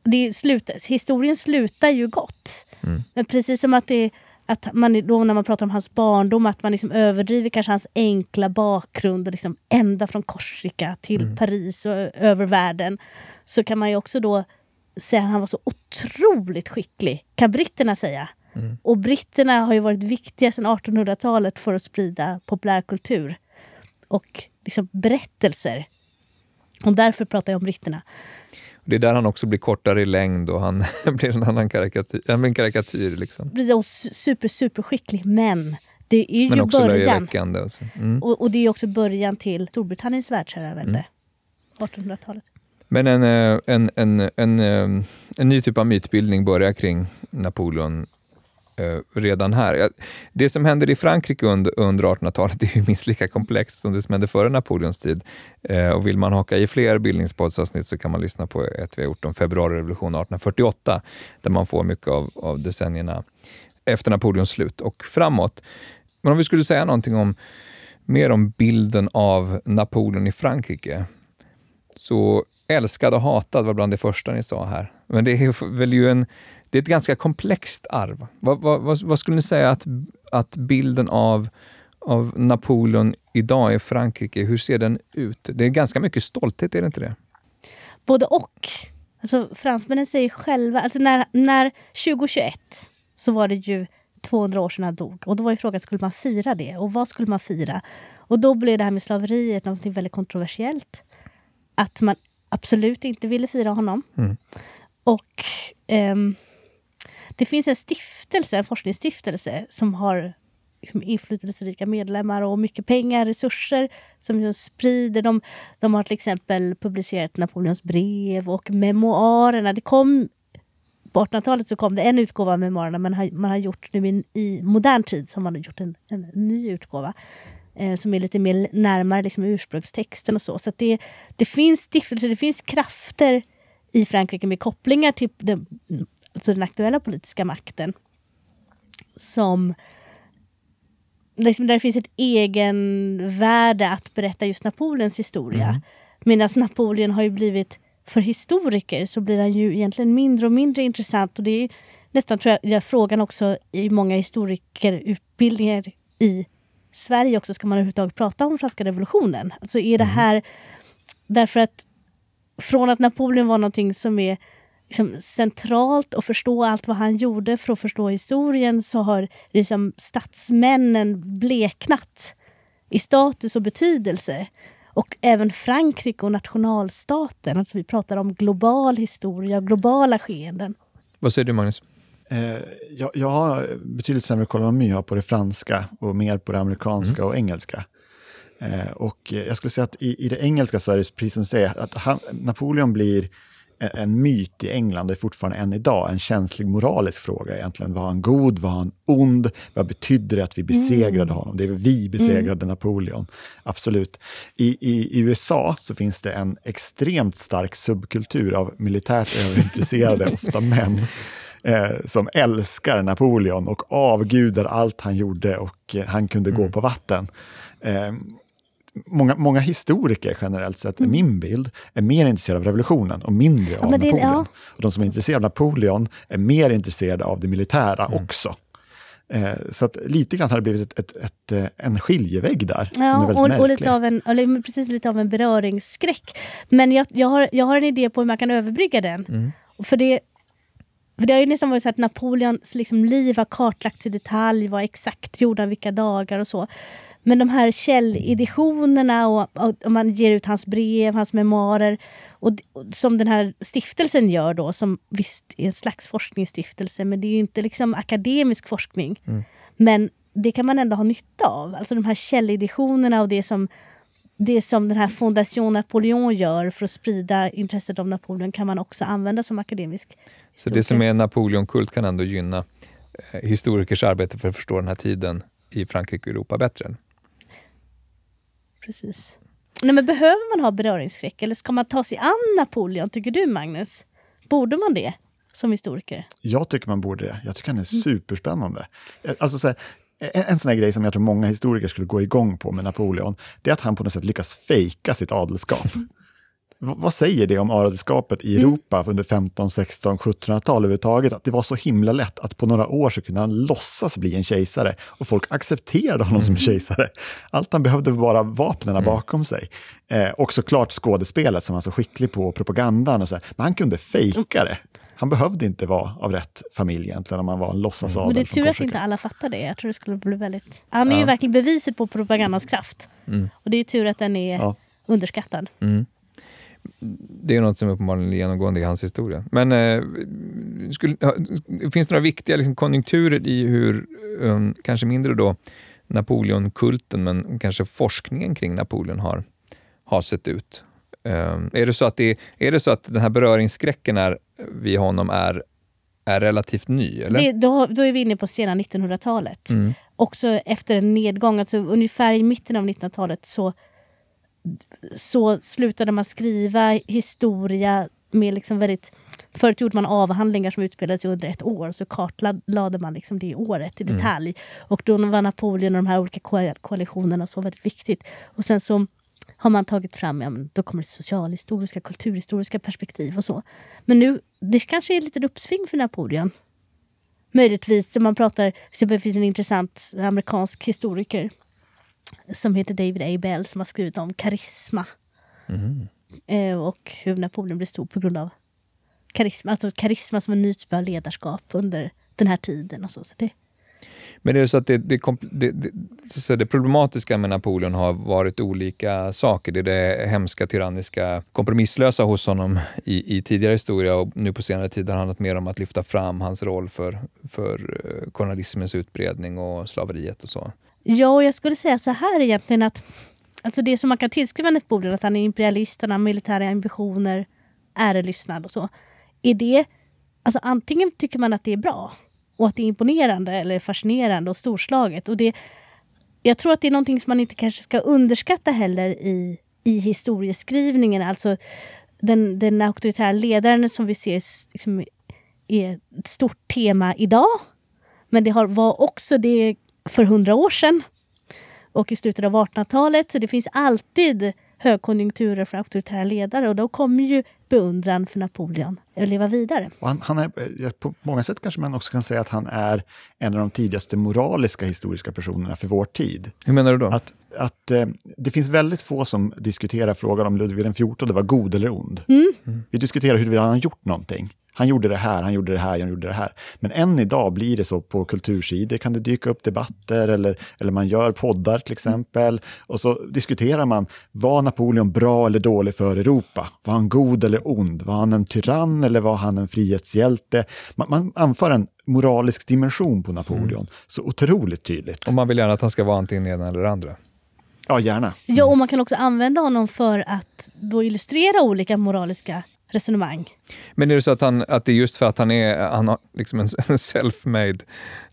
det slut, historien slutar ju gott. Mm. Men precis som att, det, att man då när man pratar om hans barndom, att man liksom överdriver kanske hans enkla bakgrund och liksom ända från Korsika till mm. Paris och över världen. Så kan man ju också då säga att han var så otroligt skicklig, kan britterna säga. Mm. Och britterna har ju varit viktiga sedan 1800-talet för att sprida populärkultur och liksom berättelser. Och därför pratar jag om britterna. Det är där han också blir kortare i längd och han blir en annan karikatyr. Han blir en karikatyr liksom. super, super skicklig, men det är men ju också början. Alltså. Mm. Och, och, det är också början till Storbritanniens världsherravälde. Mm. 1800-talet. Men en, eh, en, en, en, eh, en ny typ av mytbildning börjar kring Napoleon Eh, redan här. Det som händer i Frankrike under, under 1800-talet är ju minst lika komplext som det som hände före Napoleons tid. Eh, och vill man haka i fler bildningspoddsavsnitt så kan man lyssna på ett vi har gjort om februarirevolutionen 1848, där man får mycket av, av decennierna efter Napoleons slut och framåt. Men om vi skulle säga någonting om mer om bilden av Napoleon i Frankrike, så älskad och hatad var bland det första ni sa här. Men det är väl ju en det är ett ganska komplext arv. Vad, vad, vad, skulle ni säga att, att bilden av, av Napoleon idag i Frankrike? Hur ser den ut? Det är ganska mycket stolthet, är det inte det? Både och. Alltså, fransmännen säger själva... Alltså när, när 2021 så var det ju 200 år sedan han dog. Och då var ju frågan, skulle man fira det? Och vad skulle man fira? Och då blev det här med slaveriet något väldigt kontroversiellt. Att man absolut inte ville fira honom. Mm. Och ehm, det finns en stiftelse, en forskningsstiftelse som har inflytelserika medlemmar och mycket pengar, resurser som de sprider. De, de har till exempel publicerat Napoleons brev och memoarerna. Det kom på 1800-talet så kom det en utgåva av memoarerna men har, man har gjort nu i, i modern tid så har man gjort en, en ny utgåva eh, som är lite mer närmare liksom, ursprungstexten och så. Så det, det finns stiftelser, det finns krafter i Frankrike med kopplingar till den, alltså den aktuella politiska makten som liksom där det finns ett egenvärde att berätta just Napoleons historia. Mm. Medan Napoleon har ju blivit, för historiker så blir han ju egentligen mindre och mindre intressant. Och det är nästan tror jag, frågan också i många historikerutbildningar i Sverige också. Ska man överhuvudtaget prata om franska revolutionen? Alltså är det mm. här... Därför att från att Napoleon var någonting som är liksom centralt att förstå allt vad han gjorde för att förstå historien så har liksom statsmännen bleknat i status och betydelse. Och även Frankrike och nationalstaten. Alltså vi pratar om global historia, globala skeenden. Vad säger du Magnus? Eh, jag, jag har betydligt sämre koll än jag har på det franska och mer på det amerikanska mm. och engelska. Eh, och jag skulle säga att i, i, det engelska så är det precis som du säger, att han, Napoleon blir en myt i England och är fortfarande än idag en känslig moralisk fråga egentligen. Var han god? Var han ond? Vad betydde det att vi besegrade mm. honom? Det är vi besegrade mm. Napoleon. Absolut. I, I, I, USA så finns det en extremt stark subkultur av militärt överintresserade, ofta män, eh, som älskar Napoleon och avgudar allt han gjorde och eh, han kunde mm. gå på vatten. Eh, många, många historiker generellt sett, mm. min bild, är mer intresserade av revolutionen och mindre ja, av Napoleon. Det, ja. Och de som är intresserade av Napoleon är mer intresserade av det militära mm. också. Eh, så att lite grann har det blivit ett, ett, ett, eh, en skiljevägg där. Ja, och, och, lite av en, eller precis lite av en beröringsskräck. Men jag, jag, har, jag har en idé på hur man kan överbrygga den. Mm. För det, för det har ju nästan varit så att Napoleons liksom liv har kartlagts i detalj, var exakt gjorda vilka dagar och så. Men de här källeditionerna och, och, man ger ut hans brev, hans memoarer och, och, som den här stiftelsen gör då, som visst är en slags forskningsstiftelse men det är inte liksom akademisk forskning. Mm. Men det kan man ändå ha nytta av. Alltså de här källeditionerna och det som, det som den här Fondation Napoleon gör för att sprida intresset av Napoleon kan man också använda som akademisk historiker. Så det som är Napoleonkult kan ändå gynna eh, historikers arbete för att förstå den här tiden i Frankrike och Europa bättre? Precis. Nej, men behöver man ha beröringsskräck eller ska man ta sig an Napoleon, tycker du Magnus? Borde man det som historiker? Jag tycker man borde det. Jag tycker han är superspännande. Alltså, så här, en, en sån här grej som jag tror många historiker skulle gå igång på med Napoleon, det är att han på något sätt lyckas fejka sitt adelskap vad säger det om adelskapet i mm. Europa mm. under 15, 16, 1700-tal överhuvudtaget? Att det var så himla lätt att på några år så kunde han låtsas bli en kejsare och folk accepterade honom mm. som kejsare. Allt han behövde var bara vapnen mm. bakom sig. Eh, och såklart skådespelet som var så skicklig på propagandan. Och så Men han kunde fejka det. Han behövde inte vara av rätt familj egentligen om han var en låtsasadel. Men det är tur att inte alla fattar det. Jag tror det skulle bli väldigt... Han är ja. ju verkligen beviset på propagandans kraft. Mm. Och det är tur att den är ja. underskattad. Det är något som är uppenbarligen genomgående i hans historia. Men eh, skulle, finns det några viktiga liksom, konjunkturer i hur, um, kanske mindre då, Napoleonkulten, men kanske forskningen kring Napoleon har, har sett ut? Um, är, det så att det, är det så att den här beröringsskräcken är, vid honom är, är relativt ny? Eller? Det, då, då är vi inne på sena 1900-talet. Mm. Också efter en nedgång, alltså ungefär i mitten av 1900-talet så så slutade man skriva historia med liksom väldigt... Förut gjorde man avhandlingar som utspelade sig under ett år så kartlade man liksom det året i mm. detalj. Mm. Och då var Napoleon och de här olika koalitionerna så väldigt viktigt. Och sen så har man tagit fram, ja, men då kommer det socialhistoriska, kulturhistoriska perspektiv och så. Men nu, det kanske är ett litet uppsving för Napoleon. Möjligtvis, man pratar, det finns en intressant amerikansk historiker som heter David A. Bell som har skrivit om karisma. Eh, och hur Napoleon blev stor på grund av karisma. Alltså karisma som en ny typ av ledarskap under den här tiden. och så. så det, Men är det så att det, det, det, det, det problematiska med Napoleon har varit olika saker? Det är det hemska, tyranniska, kompromisslösa hos honom i, i tidigare historia och nu på senare tid har det handlat mer om att lyfta fram hans roll för, för eh, kolonialismens utbredning och slaveriet och så. Ja, och jag skulle säga så här egentligen att alltså det som man kan tillskriva Napoleon, att han är imperialist, han har militära ambitioner, ärelystnad och så. Är det, alltså antingen tycker man att det är bra och att det är imponerande eller fascinerande och storslaget. Och det, jag tror att det är någonting som man inte kanske ska underskatta heller i, i historieskrivningen. Alltså den, den auktoritära ledaren som vi ser liksom, är ett stort tema idag. Men det har, var också det för hundra år sedan och i slutet av 1800-talet. Så det finns alltid högkonjunkturer för auktoritära ledare och då kommer ju beundran för Napoleon att leva vidare. Och han, han är, eh, på många sätt kanske man också kan säga att han är en av de tidigaste moraliska historiska personerna för vår tid. Hur menar du då? Att, att eh, det finns väldigt få som diskuterar frågan om Ludvig XIV var god eller ond. Vi diskuterar huruvida han har gjort någonting. Han gjorde det här, han gjorde det här, han gjorde det här. Men än idag blir det så på kultursidor, kan det dyka upp debatter eller, eller man gör poddar till exempel. Och så diskuterar man, var Napoleon bra eller dålig för Europa? Var han god eller ond? Var han en tyrann eller var han en frihetshjälte? Man, man anför en moralisk dimension på Napoleon, så otroligt tydligt. Om man vill gärna att han ska vara antingen ena eller andra. Ja, gärna. Ja, och man kan också använda honom för att då illustrera olika moraliska resonemang. Men är det så att, han, att det är just för att han är han har liksom en, en self-made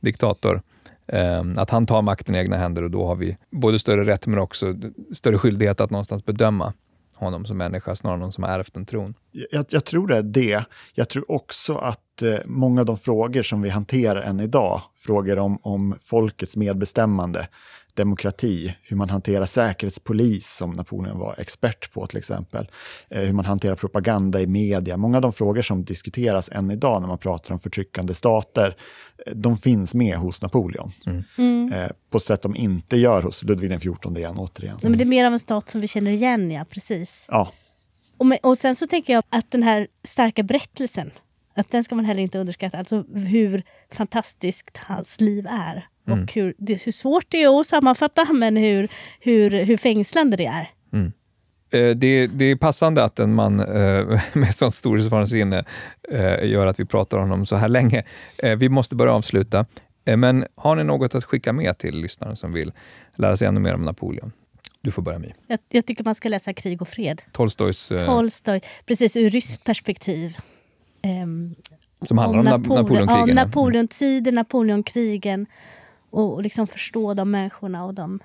diktator, eh, att han tar makten i egna händer och då har vi både större rätt men också större skyldighet att någonstans bedöma honom som människa snarare än någon som har ärvt en tron. Jag, jag tror det är det. Jag tror också att eh, många av de frågor som vi hanterar än idag, frågor om, om folkets medbestämmande, demokrati, hur man hanterar säkerhetspolis, som Napoleon var expert på till exempel, eh, hur man hanterar propaganda i media. Många av de frågor som diskuteras än idag när man pratar om förtryckande stater, eh, de finns med hos Napoleon. Eh, på sätt de inte gör hos Ludvig XIV igen, återigen. Ja, Men det är mer av en stat som vi känner igen, ja. Precis. Ja, Och, med, och sen så tänker jag att den här starka berättelsen, att den ska man heller inte underskatta. Alltså hur fantastiskt hans liv är. Och hur, det, hur svårt det är att sammanfatta, men hur, hur, hur fängslande det är. Eh, det, det är passande att en man eh, med sånt storhetsvansinne eh, gör att vi pratar om honom så här länge. Eh, vi måste börja avsluta. Eh, men har ni något att skicka med till lyssnaren som vill lära sig ännu mer om Napoleon? Du får börja med. Jag, jag tycker man ska läsa Krig och fred. Tolstojs, eh, Tolstoj, precis ur ryskt perspektiv. Ehm, som handlar om, om Nap- Napoleonkrigen. Om Napoleontiden, Napoleonkrigen. Och, liksom förstå de människorna. Och de,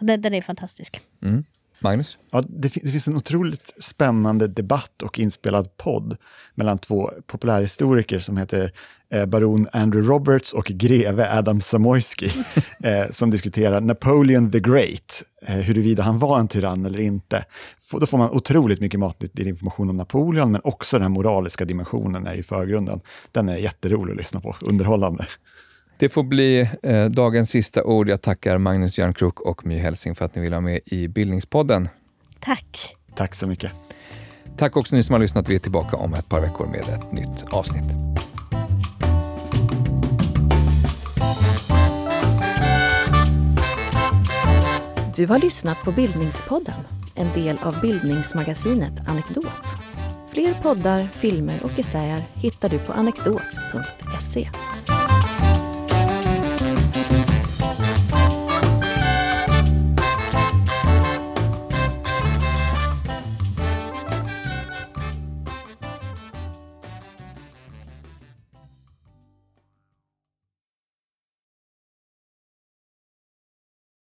den, den är fantastisk. Mm. Magnus? Ja, det, det finns en otroligt spännande debatt och inspelad podd mellan två populärhistoriker som heter eh, baron Andrew Roberts och greve Adam Samoyski eh, som diskuterar Napoleon the Great, eh, huruvida han var en tyrann eller inte. F- då får man otroligt mycket matnyttig information om Napoleon, men också den här moraliska dimensionen är i förgrunden. Den är jätterolig att lyssna på, underhållande. Det får bli eh, dagens sista ord. Jag tackar Magnus Järnkrok och My Helsing för att ni vill vara med i Bildningspodden. Tack! Tack så mycket. Tack också ni som har lyssnat. Vi är tillbaka om ett par veckor med ett nytt avsnitt. Du har lyssnat på Bildningspodden, en del av bildningsmagasinet Anekdot. Fler poddar, filmer och essäer hittar du på anekdot.se.